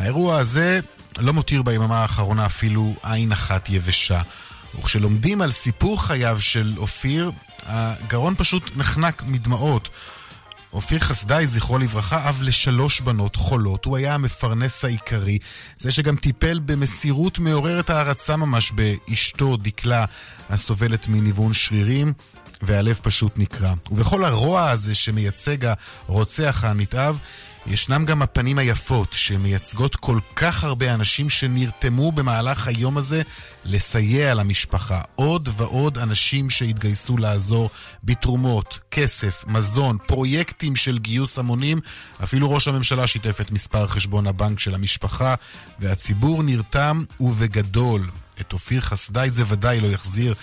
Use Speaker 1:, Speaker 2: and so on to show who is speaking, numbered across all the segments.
Speaker 1: האירוע הזה לא מותיר ביממה האחרונה אפילו עין אחת יבשה. וכשלומדים על סיפור חייו של אופיר, הגרון פשוט נחנק מדמעות. אופיר חסדאי, זכרו לברכה, אב לשלוש בנות חולות. הוא היה המפרנס העיקרי. זה שגם טיפל במסירות מעוררת הערצה ממש באשתו, דקלה, הסובלת מניוון שרירים. והלב פשוט נקרע. ובכל הרוע הזה שמייצג הרוצח הנתעב, ישנם גם הפנים היפות שמייצגות כל כך הרבה אנשים שנרתמו במהלך היום הזה לסייע למשפחה. עוד ועוד אנשים שהתגייסו לעזור בתרומות, כסף, מזון, פרויקטים של גיוס המונים. אפילו ראש הממשלה שיתף את מספר חשבון הבנק של המשפחה, והציבור נרתם ובגדול. את אופיר חסדאי זה ודאי לא יחזיר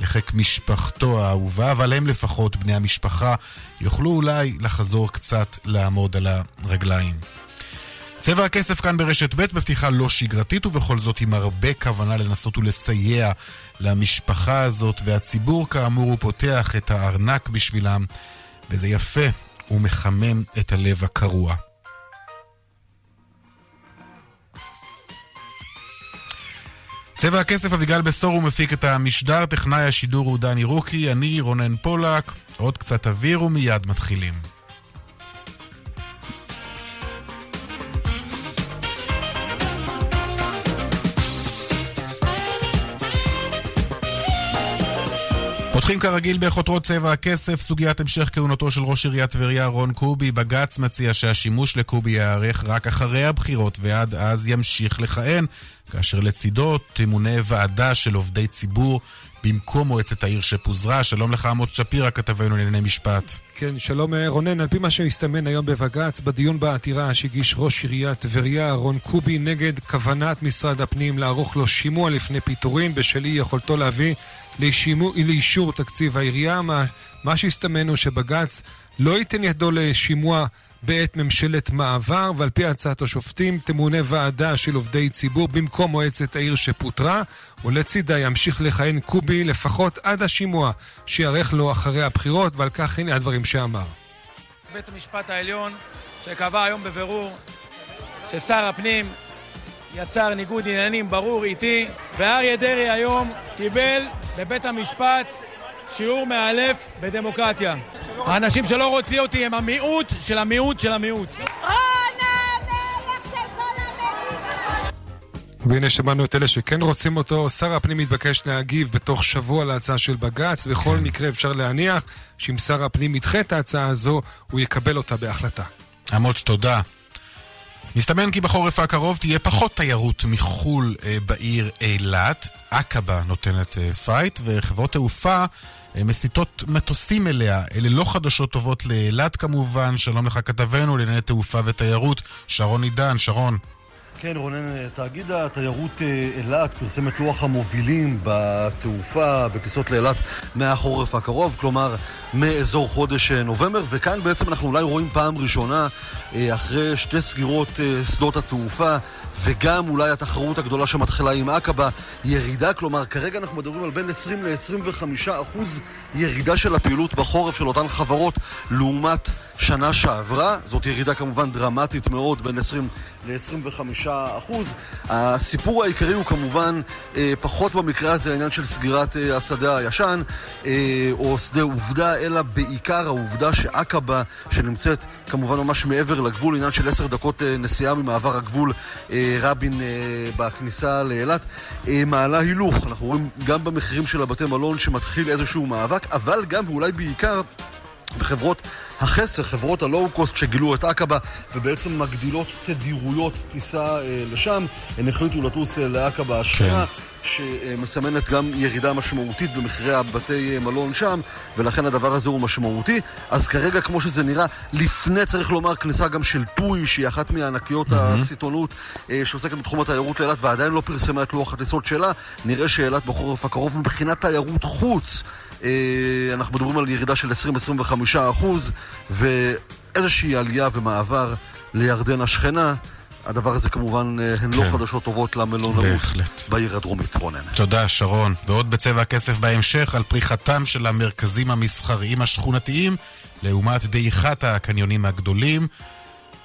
Speaker 1: לחיק משפחתו האהובה, אבל הם לפחות, בני המשפחה, יוכלו אולי לחזור קצת לעמוד על הרגליים. צבע הכסף כאן ברשת ב' בפתיחה לא שגרתית ובכל זאת עם הרבה כוונה לנסות ולסייע למשפחה הזאת והציבור כאמור הוא פותח את הארנק בשבילם וזה יפה ומחמם את הלב הקרוע. צבע הכסף אביגל בסור הוא מפיק את המשדר, טכנאי השידור הוא דני רוקי, אני רונן פולק, עוד קצת אוויר ומיד מתחילים. פותחים כרגיל בכותרות צבע הכסף, סוגיית המשך כהונתו של ראש עיריית טבריה רון קובי. בג"ץ מציע שהשימוע לקובי ייערך רק אחרי הבחירות ועד אז ימשיך לכהן, כאשר לצידו תמונה ועדה של עובדי ציבור במקום מועצת העיר שפוזרה. שלום לך עמוס שפירא, כתבנו לענייני משפט.
Speaker 2: כן, שלום אה, רונן. על פי מה שהסתמן היום בבג"ץ, בדיון בעתירה שהגיש ראש עיריית טבריה, רון קובי, נגד כוונת משרד הפנים לערוך לו שימוע לפני פיטורין בשל אי יכולתו להביא לשימו, לאישור תקציב העירייה. מה, מה שהסתמן הוא שבג"ץ לא ייתן ידו לשימוע בעת ממשלת מעבר, ועל פי הצעת השופטים תמונה ועדה של עובדי ציבור במקום מועצת העיר שפוטרה, ולצידה ימשיך לכהן קובי לפחות עד השימוע שיערך לו אחרי הבחירות, ועל כך הנה הדברים שאמר.
Speaker 3: בית המשפט העליון שקבע היום בבירור ששר הפנים יצר ניגוד עניינים ברור איתי, ואריה דרעי היום קיבל בבית המשפט שיעור מאלף בדמוקרטיה. האנשים שלא רוצים אותי הם המיעוט של המיעוט של המיעוט.
Speaker 2: והנה שמענו את אלה שכן רוצים אותו. שר הפנים מתבקש להגיב בתוך שבוע להצעה של בג"ץ. בכל. מקרה אפשר להניח שאם שר הפנים ידחה את ההצעה הזו, הוא יקבל אותה בהחלטה.
Speaker 1: עמוס, תודה. מסתמן כי בחורף הקרוב תהיה פחות תיירות מחו"ל אה, בעיר אילת. עקבה נותנת אה, fight, וחברות תעופה אה, מסיטות מטוסים אליה. אלה לא חדשות טובות לאילת כמובן. שלום לך כתבנו לענייני תעופה ותיירות, שרון עידן. שרון.
Speaker 4: כן, רונן, תאגיד התיירות אה, אילת פרסם את לוח המובילים בתעופה, בטיסות לאילת מהחורף הקרוב, כלומר מאזור חודש אה, נובמבר, וכאן בעצם אנחנו אולי רואים פעם ראשונה, אה, אחרי שתי סגירות שדות התעופה, וגם אולי התחרות הגדולה שמתחילה עם עקבה, ירידה, כלומר כרגע אנחנו מדברים על בין 20 ל-25 אחוז ירידה של הפעילות בחורף של אותן חברות לעומת שנה שעברה. זאת ירידה כמובן דרמטית מאוד, בין 20 ל-25 אחוז. הסיפור העיקרי הוא כמובן אה, פחות במקרה הזה העניין של סגירת אה, השדה הישן, אה, או שדה עובדה, אלא בעיקר העובדה שעקבה, שנמצאת כמובן ממש מעבר לגבול, עניין של עשר דקות אה, נסיעה ממעבר הגבול אה, רבין אה, בכניסה לאילת, אה, מעלה הילוך. אנחנו רואים גם במחירים של הבתי מלון שמתחיל איזשהו מאבק, אבל גם ואולי בעיקר בחברות החסר, חברות הלואו-קוסט שגילו את עקבה ובעצם מגדילות תדירויות טיסה אה, לשם, הן החליטו לטוס אה, לעקבה השכנה. כן. שמסמנת גם ירידה משמעותית במחירי הבתי מלון שם, ולכן הדבר הזה הוא משמעותי. אז כרגע, כמו שזה נראה, לפני, צריך לומר, כניסה גם של טוי, שהיא אחת מענקיות mm-hmm. הסיטונות אה, שעוסקת בתחום התיירות לאילת, ועדיין לא פרסמה את לוח הטיסות שלה. נראה שאילת בחורף הקרוב מבחינת תיירות חוץ אה, אנחנו מדברים על ירידה של 20-25 אחוז ואיזושהי עלייה ומעבר לירדן השכנה. הדבר הזה כמובן אה, הן לא כן. לא חדשות טובות למלונאות בעיר הדרומית, רונן.
Speaker 1: תודה, שרון. ועוד בצבע הכסף בהמשך על פריחתם של המרכזים המסחריים השכונתיים לעומת דעיכת הקניונים הגדולים.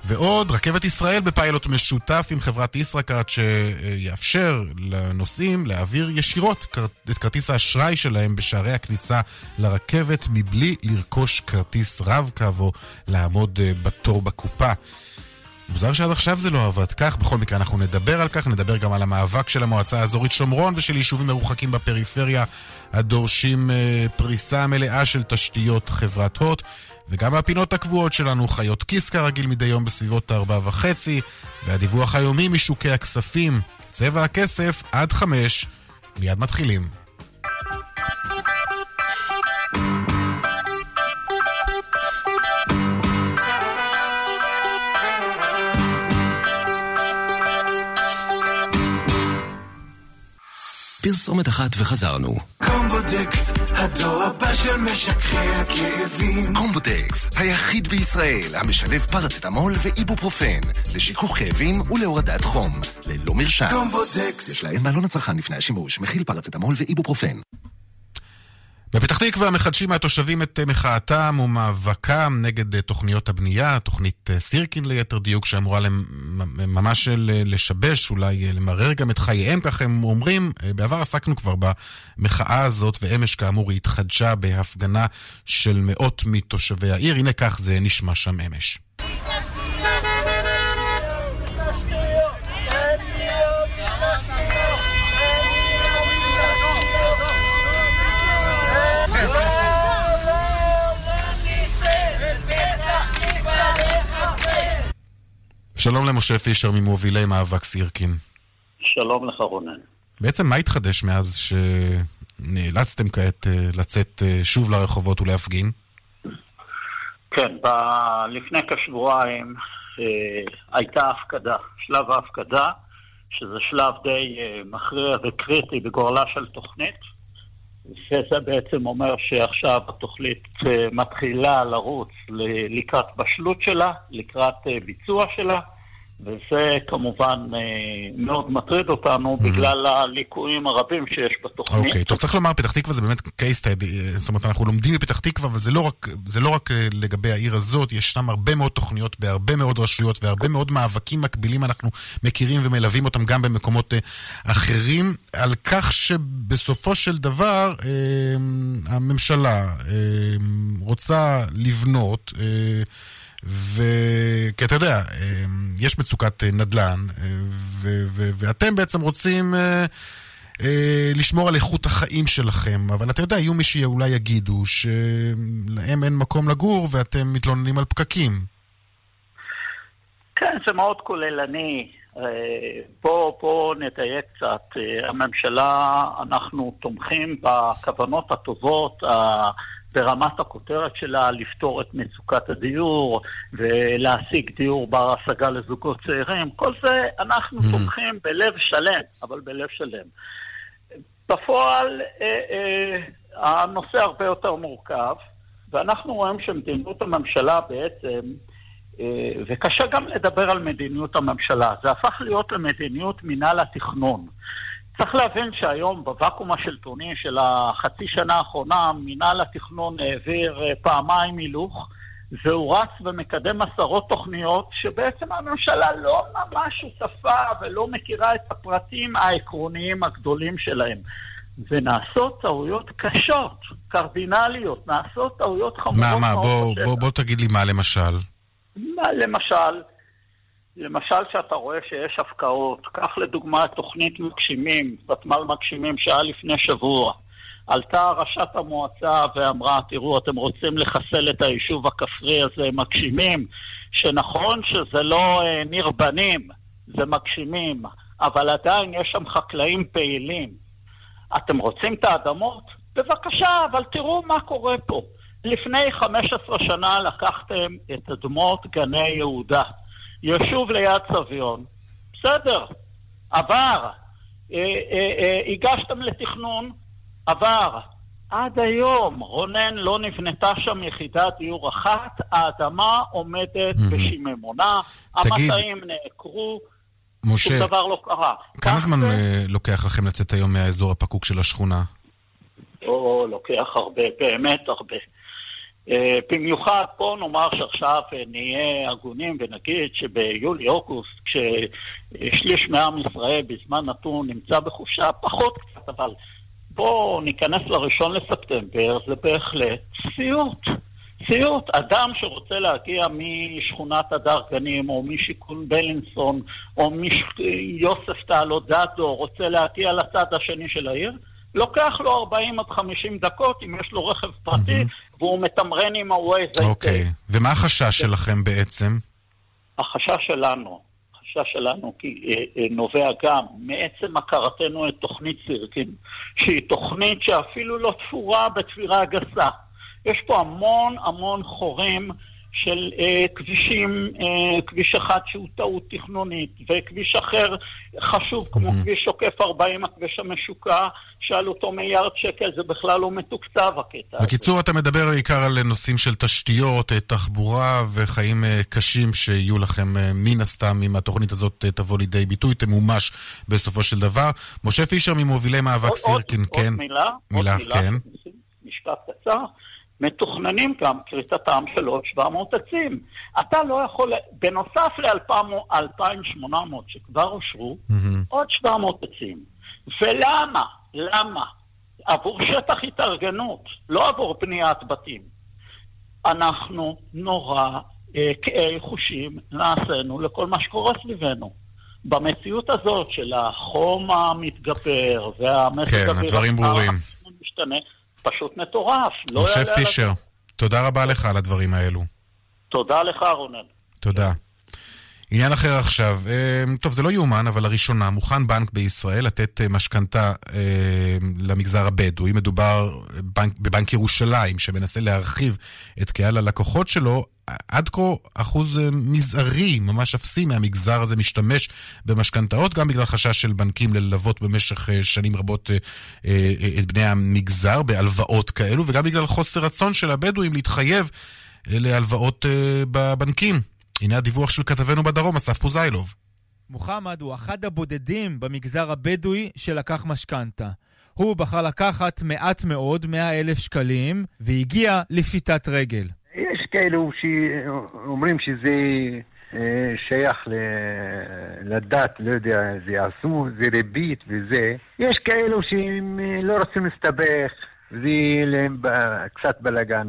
Speaker 1: ועוד, רכבת ישראל בפיילוט משותף עם חברת ישראכרט שיאפשר לנוסעים להעביר ישירות את כרטיס האשראי שלהם בשערי הכניסה לרכבת מבלי לרכוש כרטיס רב-קו או לעמוד אה, בתור בקופה. מוזר שעד עכשיו זה לא עבד כך, בכל מקרה אנחנו נדבר על כך, נדבר גם על המאבק של המועצה האזורית שומרון ושל יישובים מרוחקים בפריפריה הדורשים אה, פריסה מלאה של תשתיות חברת הוט. וגם הפינות הקבועות שלנו, חיות כיס כרגיל מדי יום בסביבות ארבע וחצי, והדיווח היומי משוקי הכספים, צבע הכסף עד חמש, מיד מתחילים.
Speaker 5: פרסומת אחת וחזרנו.
Speaker 6: קומבודקס, הדור הבא של משככי הכאבים.
Speaker 5: קומבודקס, היחיד בישראל המשלב פרצטמול ואיבופרופן לשיכוך כאבים ולהורדת חום, ללא מרשם.
Speaker 6: קומבודקס.
Speaker 5: יש לעיין בעלון הצרכן לפני השימוש, מכיל פרצטמול ואיבופרופן.
Speaker 1: בפתח תקווה מחדשים התושבים את מחאתם ומאבקם נגד תוכניות הבנייה, תוכנית סירקין ליתר דיוק, שאמורה ממש לשבש, אולי למרר גם את חייהם, כך הם אומרים. בעבר עסקנו כבר במחאה הזאת, ואמש כאמור היא התחדשה בהפגנה של מאות מתושבי העיר. הנה כך זה נשמע שם אמש. שלום למשה פישר ממובילי מאבק סירקין.
Speaker 7: שלום לך רונן.
Speaker 1: בעצם מה התחדש מאז שנאלצתם כעת אה, לצאת אה, שוב לרחובות ולהפגין?
Speaker 7: כן, ב... לפני כשבועיים אה, הייתה הפקדה, שלב ההפקדה, שזה שלב די אה, מכריע וקריטי בגורלה של תוכנית, וזה בעצם אומר שעכשיו התוכנית אה, מתחילה לרוץ לקראת בשלות שלה, לקראת אה, ביצוע שלה. וזה כמובן אה, מאוד מטריד אותנו mm-hmm. בגלל הליקויים הרבים שיש בתוכנית.
Speaker 1: אוקיי, טוב, צריך לומר, פתח תקווה זה באמת case study, זאת אומרת, אנחנו לומדים מפתח תקווה, אבל זה לא, רק, זה לא רק לגבי העיר הזאת, יש שם הרבה מאוד תוכניות בהרבה מאוד רשויות והרבה מאוד מאבקים מקבילים, אנחנו מכירים ומלווים אותם גם במקומות אחרים, על כך שבסופו של דבר הממשלה רוצה לבנות ו... כי אתה יודע, אמ, יש מצוקת אה, נדל"ן, אה, ו... ו... ואתם בעצם רוצים אה, לשמור על איכות החיים שלכם, אבל אתה יודע, יהיו מי שאולי יגידו שלהם אין מקום לגור ואתם מתלוננים על פקקים.
Speaker 7: כן, זה מאוד כוללני. פה, פה נדייק קצת. הממשלה, אנחנו תומכים בכוונות הטובות, ברמת הכותרת שלה לפתור את מצוקת הדיור ולהשיג דיור בר השגה לזוגות צעירים. כל זה אנחנו mm-hmm. תומכים בלב שלם, אבל בלב שלם. בפועל אה, אה, הנושא הרבה יותר מורכב, ואנחנו רואים שמדיניות הממשלה בעצם, אה, וקשה גם לדבר על מדיניות הממשלה, זה הפך להיות למדיניות מינהל התכנון. צריך להבין שהיום בוואקום השלטוני של החצי שנה האחרונה, מינהל התכנון העביר אה, פעמיים הילוך, והוא רץ ומקדם עשרות תוכניות שבעצם הממשלה לא ממש שותפה ולא מכירה את הפרטים העקרוניים הגדולים שלהם. ונעשות טעויות קשות, קרדינליות, נעשות טעויות חמורות.
Speaker 1: מה, מה, בוא, בוא, בוא תגיד לי מה למשל.
Speaker 7: מה למשל? למשל שאתה רואה שיש הפקעות, קח לדוגמה את תוכנית מגשימים, ותמ"ל מגשימים שהיה לפני שבוע. עלתה ראשת המועצה ואמרה, תראו, אתם רוצים לחסל את היישוב הכפרי הזה, מגשימים, שנכון שזה לא אה, ניר בנים, זה מגשימים, אבל עדיין יש שם חקלאים פעילים. אתם רוצים את האדמות? בבקשה, אבל תראו מה קורה פה. לפני 15 שנה לקחתם את אדמות גני יהודה. ישוב ליד סביון. בסדר, עבר. אה, אה, אה, הגשתם לתכנון, עבר. עד היום, רונן, לא נבנתה שם יחידת דיור אחת, האדמה עומדת בשיממונה, המטעים נעקרו, משה, שום דבר לא קרה.
Speaker 1: כמה זמן זה... לוקח לכם לצאת היום מהאזור הפקוק של השכונה?
Speaker 7: או, לוקח הרבה, באמת הרבה. במיוחד פה נאמר שעכשיו נהיה הגונים ונגיד שביולי-אוגוסט, כששליש מעם ישראל בזמן נתון נמצא בחופשה, פחות קצת, אבל בואו ניכנס לראשון לספטמבר, זה בהחלט סיוט. סיוט. אדם שרוצה להגיע משכונת הדר גנים, או משיכון בלינסון, או מיוסף טל או דדו, רוצה להגיע לצד השני של העיר, לוקח לו 40 עד 50 דקות אם יש לו רכב פרטי, mm-hmm. והוא מתמרן עם ה-Waze.
Speaker 1: אוקיי. ומה החשש שלכם בעצם?
Speaker 7: החשש שלנו, החשש שלנו כי, אה, אה, נובע גם מעצם הכרתנו את תוכנית סירקין, שהיא תוכנית שאפילו לא תפורה בתפירה גסה. יש פה המון המון חורים של אה, כבישים, אה, כביש אחד שהוא טעות תכנונית, וכביש אחר חשוב כמו mm-hmm. כביש עוקף 40, הכביש המשוקע, שעל אותו מיליארד שקל, זה בכלל לא מתוקצב הקטע
Speaker 1: הזה. בקיצור, אתה מדבר בעיקר על נושאים של תשתיות, אה, תחבורה וחיים אה, קשים שיהיו לכם אה, מן הסתם, אם התוכנית הזאת תבוא לידי ביטוי, תמומש בסופו של דבר. משה פישר ממובילי מאבק סירקין, כן.
Speaker 7: עוד מילה,
Speaker 1: מילה,
Speaker 7: עוד מילה,
Speaker 1: כן.
Speaker 7: משפט קצר. מתוכננים גם כריתתם של עוד 700 עצים. אתה לא יכול, בנוסף ל-2,800 שכבר אושרו, mm-hmm. עוד 700 עצים. ולמה? למה? עבור שטח התארגנות, לא עבור בניית בתים. אנחנו נורא אה, כאי חושים נעשינו לכל מה שקורה סביבנו. במציאות הזאת של החום המתגבר והמזג
Speaker 1: כן, הדברים ברורים.
Speaker 7: משתנה, פשוט מטורף.
Speaker 1: לא משה לא פישר, תודה רבה לך על הדברים האלו.
Speaker 7: תודה לך, רונן.
Speaker 1: תודה. עניין אחר עכשיו, אמ, טוב זה לא יאומן, אבל לראשונה מוכן בנק בישראל לתת אה, משכנתה אה, למגזר הבדואי. מדובר בנק, בבנק ירושלים שמנסה להרחיב את קהל הלקוחות שלו. עד כה אחוז אה, מזערי, ממש אפסי מהמגזר הזה משתמש במשכנתאות, גם בגלל חשש של בנקים ללוות במשך שנים רבות את בני המגזר בהלוואות כאלו, וגם בגלל חוסר רצון של הבדואים להתחייב להלוואות בבנקים. הנה הדיווח של כתבנו בדרום, אסף פוזיילוב.
Speaker 8: מוחמד הוא אחד הבודדים במגזר הבדואי שלקח משכנתה. הוא בחר לקחת מעט מאוד, 100 אלף שקלים, והגיע לפשיטת רגל.
Speaker 9: יש כאלו שאומרים שזה אה, שייך לדת, לא יודע, זה יעשו, זה ריבית וזה. יש כאלו שהם אה, לא רוצים להסתבך, זה להם קצת בלאגן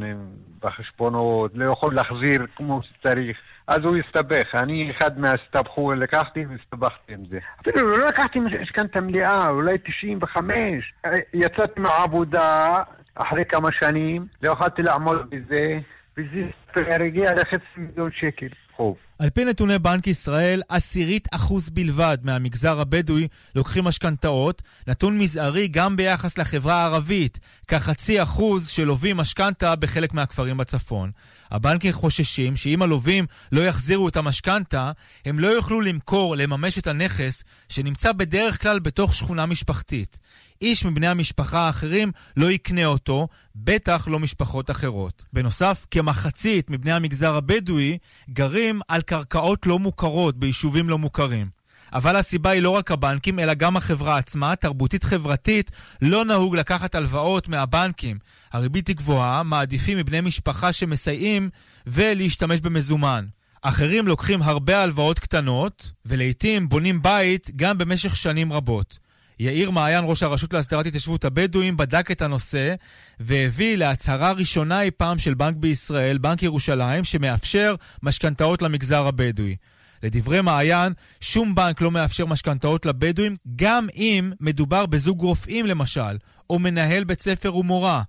Speaker 9: בחשבונות, לא יכול להחזיר כמו שצריך. אז הוא הסתבך. אני אחד מהסתבכו, לקחתי והסתבכתי עם זה. אפילו לא לקחתי משכנתה מלאה, אולי 95. יצאתי מהעבודה אחרי כמה שנים, לא יכולתי לעמוד בזה, וזה הגיע לחצי מיליון שקל חוב.
Speaker 8: על פי נתוני בנק ישראל, עשירית אחוז בלבד מהמגזר הבדואי לוקחים משכנתאות, נתון מזערי גם ביחס לחברה הערבית, כחצי אחוז שלווים משכנתה בחלק מהכפרים בצפון. הבנקים חוששים שאם הלווים לא יחזירו את המשכנתה, הם לא יוכלו למכור, לממש את הנכס, שנמצא בדרך כלל בתוך שכונה משפחתית. איש מבני המשפחה האחרים לא יקנה אותו, בטח לא משפחות אחרות. בנוסף, כמחצית מבני המגזר הבדואי גרים על קרקעות לא מוכרות ביישובים לא מוכרים. אבל הסיבה היא לא רק הבנקים, אלא גם החברה עצמה, תרבותית-חברתית, לא נהוג לקחת הלוואות מהבנקים. הריבית היא גבוהה, מעדיפים מבני משפחה שמסייעים ולהשתמש במזומן. אחרים לוקחים הרבה הלוואות קטנות, ולעיתים בונים בית גם במשך שנים רבות. יאיר מעיין, ראש הרשות להסדרת התיישבות הבדואים, בדק את הנושא והביא להצהרה ראשונה אי פעם של בנק בישראל, בנק ירושלים, שמאפשר משכנתאות למגזר הבדואי. לדברי מעיין, שום בנק לא מאפשר משכנתאות לבדואים, גם אם מדובר בזוג רופאים למשל, או מנהל בית ספר ומורה.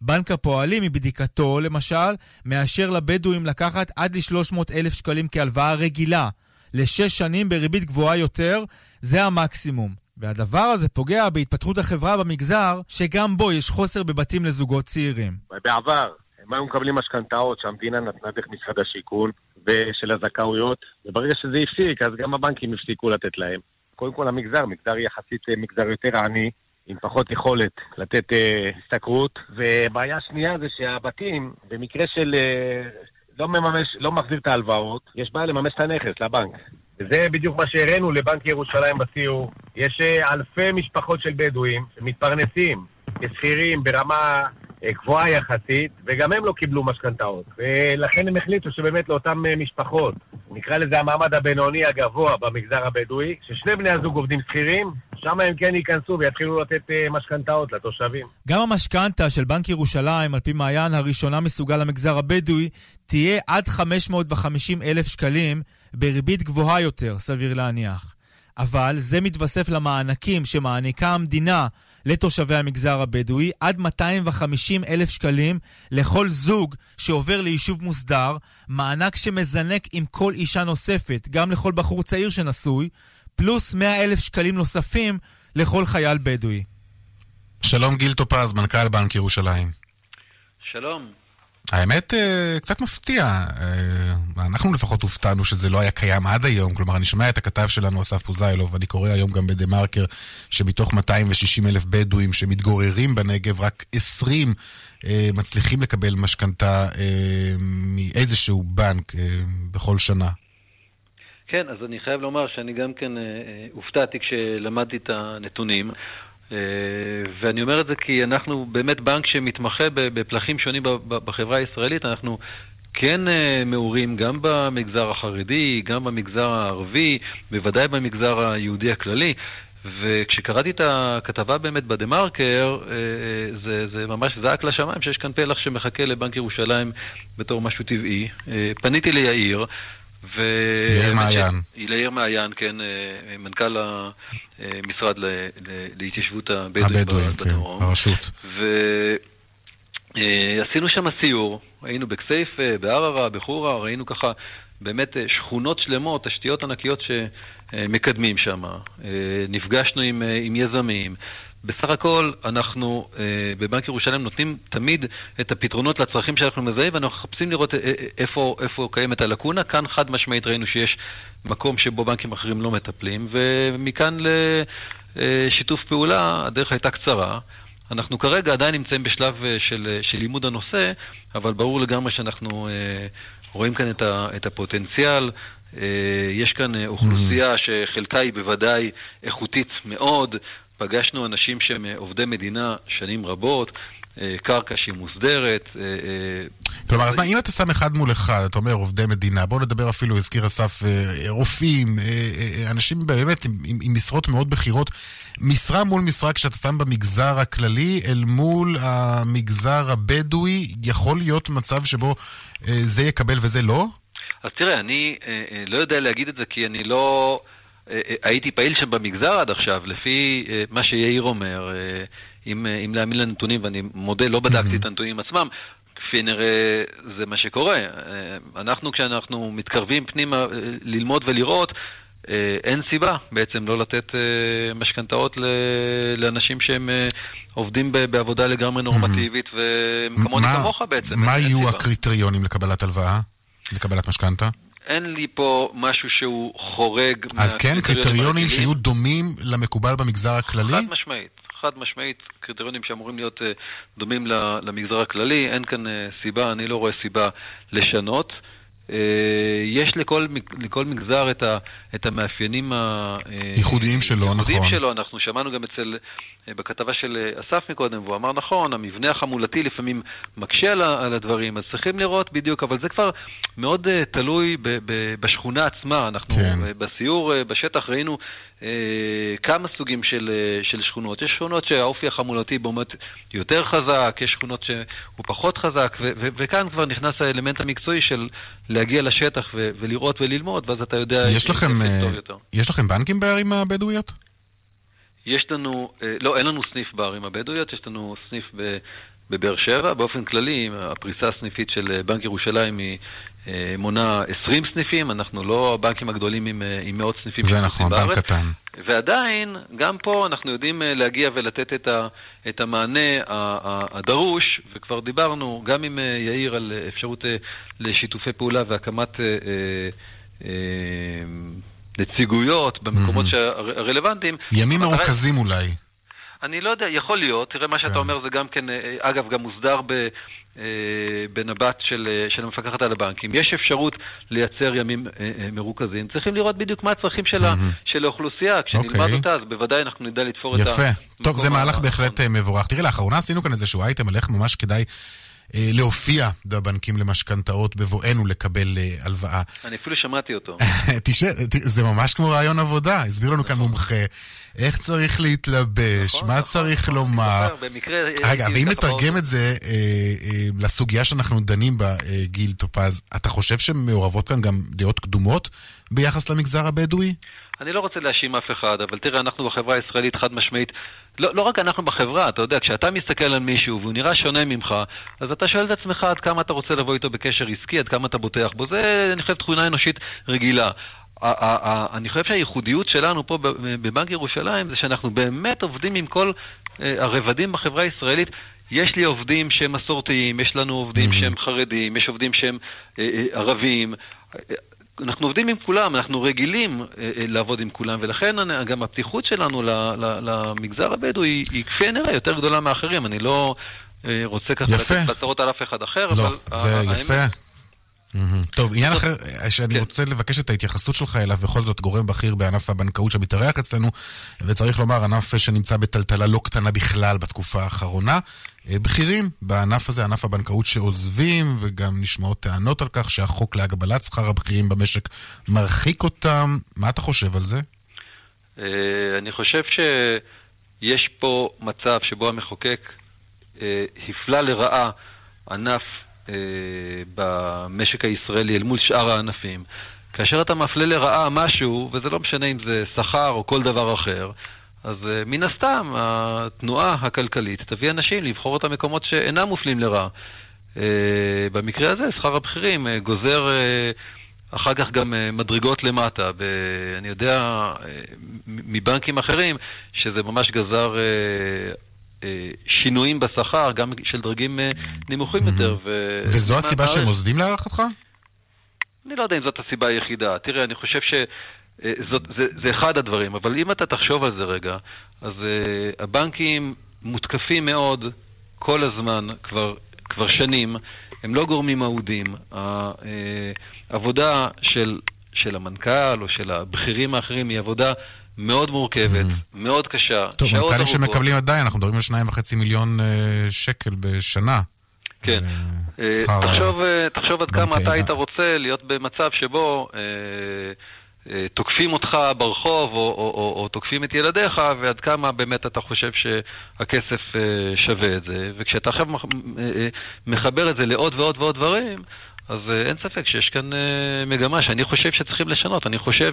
Speaker 8: בנק הפועלים, מבדיקתו למשל, מאשר לבדואים לקחת עד ל-300 אלף שקלים כהלוואה רגילה. לשש שנים בריבית גבוהה יותר, זה המקסימום. והדבר הזה פוגע בהתפתחות החברה במגזר, שגם בו יש חוסר בבתים לזוגות צעירים.
Speaker 10: בעבר הם היו מקבלים משכנתאות שהמדינה נתנה דרך משרד השיכון, ושל הזכאויות, וברגע שזה הפסיק, אז גם הבנקים הפסיקו לתת להם. קודם כל המגזר, מגזר יחסית אה, מגזר יותר עני, עם פחות יכולת לתת אה, השתכרות, ובעיה שנייה זה שהבתים, במקרה של אה, לא מממש, לא מחזיר את ההלוואות, יש בעיה לממש את הנכס לבנק. וזה בדיוק מה שהראינו לבנק ירושלים בסיור. יש אה, אלפי משפחות של בדואים שמתפרנסים כשכירים ברמה אה, גבוהה יחסית, וגם הם לא קיבלו משכנתאות. ולכן הם החליטו שבאמת לאותן אה, משפחות, נקרא לזה המעמד הבינוני הגבוה במגזר הבדואי, ששני בני הזוג עובדים שכירים, שם הם כן ייכנסו ויתחילו לתת משכנתאות לתושבים.
Speaker 8: גם המשכנתה של בנק ירושלים, על פי מעיין, הראשונה מסוגה למגזר הבדואי, תהיה עד 550 אלף שקלים בריבית גבוהה יותר, סביר להניח. אבל זה מתווסף למענקים שמעניקה המדינה לתושבי המגזר הבדואי, עד 250 אלף שקלים לכל זוג שעובר ליישוב מוסדר, מענק שמזנק עם כל אישה נוספת, גם לכל בחור צעיר שנשוי, פלוס 100 אלף שקלים נוספים לכל חייל בדואי.
Speaker 1: שלום גיל טופז, מנכ"ל בנק ירושלים.
Speaker 11: שלום.
Speaker 1: האמת, אה, קצת מפתיע. אה, אנחנו לפחות הופתענו שזה לא היה קיים עד היום. כלומר, אני שומע את הכתב שלנו, אסף פוזיילוב, ואני קורא היום גם בדה מרקר, שמתוך 260 אלף בדואים שמתגוררים בנגב, רק 20 אה, מצליחים לקבל משכנתה מאיזשהו בנק בכל שנה.
Speaker 11: כן, אז אני חייב לומר שאני גם כן הופתעתי כשלמדתי את הנתונים. אה, ואני אומר את זה כי אנחנו באמת בנק שמתמחה בפלחים שונים בחברה הישראלית, אנחנו כן אה, מעורים גם במגזר החרדי, גם במגזר הערבי, בוודאי במגזר היהודי הכללי. וכשקראתי את הכתבה באמת בדה-מרקר, אה, זה, זה ממש זעק לשמיים שיש כאן פלח שמחכה לבנק ירושלים בתור משהו טבעי. פניתי ליאיר,
Speaker 1: ו... יאיר מעיין.
Speaker 11: יאיר מעיין, כן, אה, מנכ"ל המשרד להתיישבות הבדואים
Speaker 1: בדרום. כן, הרשות.
Speaker 11: ועשינו אה, שם סיור, היינו בכסייפה, בערערה, בחורה, ראינו ככה באמת אה, שכונות שלמות, תשתיות ענקיות שמקדמים שם. נפגשנו עם, עם יזמים. בסך הכל אנחנו אה, בבנק ירושלים נותנים תמיד את הפתרונות לצרכים שאנחנו מזהים ואנחנו מחפשים לראות אה, אה, איפה, איפה קיימת הלקונה. כאן חד משמעית ראינו שיש מקום שבו בנקים אחרים לא מטפלים ומכאן לשיתוף אה, פעולה הדרך הייתה קצרה. אנחנו כרגע עדיין נמצאים בשלב אה, של, של לימוד הנושא, אבל ברור לגמרי שאנחנו אה, רואים כאן את, ה, את הפוטנציאל. יש כאן אוכלוסייה שחלקה היא בוודאי איכותית מאוד, פגשנו אנשים שהם אה, עובדי מדינה שנים רבות, אה, קרקע שהיא מוסדרת. אה,
Speaker 1: כלומר, אז מה, אם אתה שם אחד מול אחד, אתה אומר עובדי מדינה, בואו נדבר אפילו, הזכיר אסף, רופאים, אנשים באמת עם, עם, עם משרות מאוד בכירות, משרה מול משרה כשאתה שם במגזר הכללי אל מול המגזר הבדואי, יכול להיות מצב שבו זה יקבל וזה לא?
Speaker 11: אז תראה, אני לא יודע להגיד את זה כי אני לא... אה, אה, הייתי פעיל שם במגזר עד עכשיו, לפי אה, מה שיאיר אומר, אם, אם להאמין לנתונים, ואני מודה, לא בדקתי את הנתונים עצמם, כפי נראה זה מה שקורה. אנחנו, כשאנחנו מתקרבים פנימה ללמוד ולראות, אין סיבה בעצם לא לתת משכנתאות לאנשים שהם עובדים בעבודה לגמרי נורמטיבית וכמוני כמוך בעצם.
Speaker 1: מה יהיו הקריטריונים לקבלת הלוואה? לקבלת משכנתה?
Speaker 11: אין לי פה משהו שהוא חורג
Speaker 1: אז כן, קריטריונים שיהיו דומים למקובל במגזר הכללי?
Speaker 11: חד משמעית. חד משמעית, קריטריונים שאמורים להיות uh, דומים למגזר הכללי, אין כאן uh, סיבה, אני לא רואה סיבה לשנות. Uh, יש לכל, לכל מגזר את, ה, את המאפיינים
Speaker 1: הייחודיים שלו, נכון.
Speaker 11: שלו, אנחנו שמענו גם אצל בכתבה של אה, אסף מקודם, והוא אמר נכון, המבנה החמולתי לפעמים מקשה על, על הדברים, אז צריכים לראות בדיוק, אבל זה כבר מאוד uh, תלוי ב, ב, בשכונה עצמה. אנחנו כן. בסיור uh, בשטח ראינו uh, כמה סוגים של, uh, של שכונות. יש שכונות שהאופי החמולתי באמת יותר חזק, יש שכונות שהוא פחות חזק, ו, ו, וכאן כבר נכנס האלמנט המקצועי של להגיע לשטח ו, ולראות וללמוד, ואז אתה יודע...
Speaker 1: יש לכם, יש לכם בנקים בערים הבדואיות?
Speaker 11: יש לנו, אה, לא, אין לנו סניף בערים הבדואיות, יש לנו סניף בבאר שבע. באופן כללי, הפריסה הסניפית של אה, בנק ירושלים היא אה, מונה 20 סניפים, אנחנו לא הבנקים הגדולים עם, עם מאות סניפים
Speaker 1: זה נכון, בנק קטן.
Speaker 11: ועדיין, גם פה אנחנו יודעים להגיע ולתת את, ה, את המענה הדרוש, וכבר דיברנו גם עם יאיר על אפשרות לשיתופי פעולה והקמת... נציגויות במקומות mm-hmm. הרלוונטיים.
Speaker 1: ימים מרוכזים אולי.
Speaker 11: אני לא יודע, יכול להיות. תראה, מה שאתה כן. אומר זה גם כן, אה, אגב, גם מוסדר ב... אה, בנבט של, אה, של המפקחת על הבנקים. יש אפשרות לייצר ימים אה, מרוכזים. צריכים לראות בדיוק מה הצרכים של, ה, של האוכלוסייה. כשנלמד
Speaker 1: אוקיי.
Speaker 11: אותה, אז בוודאי אנחנו נדע לתפור את
Speaker 1: יפה.
Speaker 11: המקום
Speaker 1: טוב, זה מהלך. בהחלט מבורך. תראה, לאחרונה עשינו כאן איזשהו אייטם על איך ממש כדאי להופיע בבנקים למשכנתאות בבואנו לקבל אה, הלוואה.
Speaker 11: אני אפילו שמעתי אותו.
Speaker 1: תשאר, זה ממש כמו רעיון עבודה, הסביר לנו כאן מומחה איך צריך להתלבש, מה צריך לומר. רגע,
Speaker 11: הייתי
Speaker 1: ואם נתרגם את זה אה, אה, לסוגיה שאנחנו דנים בה, אה, גיל טופז, אתה חושב שמעורבות כאן גם דעות קדומות ביחס למגזר הבדואי?
Speaker 11: אני לא רוצה להאשים אף אחד, אבל תראה, אנחנו בחברה הישראלית חד משמעית, לא, לא רק אנחנו בחברה, אתה יודע, כשאתה מסתכל על מישהו והוא נראה שונה ממך, אז אתה שואל את עצמך עד כמה אתה רוצה לבוא איתו בקשר עסקי, עד כמה אתה בוטח בו. זה, אני חושב, תכונה אנושית רגילה. אני חושב שהייחודיות שלנו פה בבנק ירושלים זה שאנחנו באמת עובדים עם כל אה, הרבדים בחברה הישראלית. יש לי עובדים שהם מסורתיים, יש לנו עובדים שהם חרדים, יש עובדים שהם אה, אה, ערבים. אנחנו עובדים עם כולם, אנחנו רגילים אה, אה, לעבוד עם כולם, ולכן גם הפתיחות שלנו למגזר הבדואי היא כפי הנראה יותר גדולה מאחרים. אני לא אה, רוצה ככה. לתת בצרות על אף אחד אחר,
Speaker 1: לא,
Speaker 11: אבל...
Speaker 1: זה יפה. טוב, עניין אחר אה, שאני רוצה לבקש את ההתייחסות שלך אליו, בכל זאת גורם בכיר בענף הבנקאות שמתארח אצלנו, וצריך לומר, ענף שנמצא בטלטלה לא קטנה בכלל בתקופה האחרונה. אה, בכירים בענף הזה, ענף הבנקאות שעוזבים, וגם נשמעות טענות על כך שהחוק להגבלת שכר הבכירים במשק מרחיק אותם. מה אתה חושב על זה?
Speaker 11: אה, אני חושב שיש פה מצב שבו המחוקק הפלה לרעה ענף במשק הישראלי אל מול שאר הענפים. כאשר אתה מפלה לרעה משהו, וזה לא משנה אם זה שכר או כל דבר אחר, אז אה, מן הסתם התנועה הכלכלית תביא אנשים לבחור את המקומות שאינם מופלים לרעה. אה, במקרה הזה שכר הבכירים אה, גוזר אה, אחר כך גם אה, מדרגות למטה. אני יודע אה, מבנקים אחרים שזה ממש גזר אה, אה, שינויים בשכר, גם של דרגים אה, נמוכים יותר. ו-
Speaker 1: וזו הסיבה שהם עוזבים להערכתך?
Speaker 11: אני לא יודע אם זאת הסיבה היחידה. תראה, אני חושב שזאת, זה, זה אחד הדברים, אבל אם אתה תחשוב על זה רגע, אז uh, הבנקים מותקפים מאוד כל הזמן, כבר, כבר שנים, הם לא גורמים אהודים. העבודה של, של המנכ"ל או של הבכירים האחרים היא עבודה מאוד מורכבת, מאוד קשה.
Speaker 1: טוב, מנכ"לים. שמקבלים עדיין, אנחנו מדברים על שניים וחצי מיליון אה, שקל בשנה.
Speaker 11: כן. אה,
Speaker 1: שכר-
Speaker 11: תחשוב, אה, תחשוב עד כמה. אתה היית רוצה להיות במצב שבו אה, אה, תוקפים אותך ברחוב או, או, או, או תוקפים את ילדיך, ועד כמה באמת אתה חושב שהכסף אה, שווה את זה. וכשאתה עכשיו מח- מחבר את זה לעוד ועוד ועוד דברים, אז אה, אין ספק שיש כאן אה, מגמה שאני חושב שצריכים לשנות. אני חושב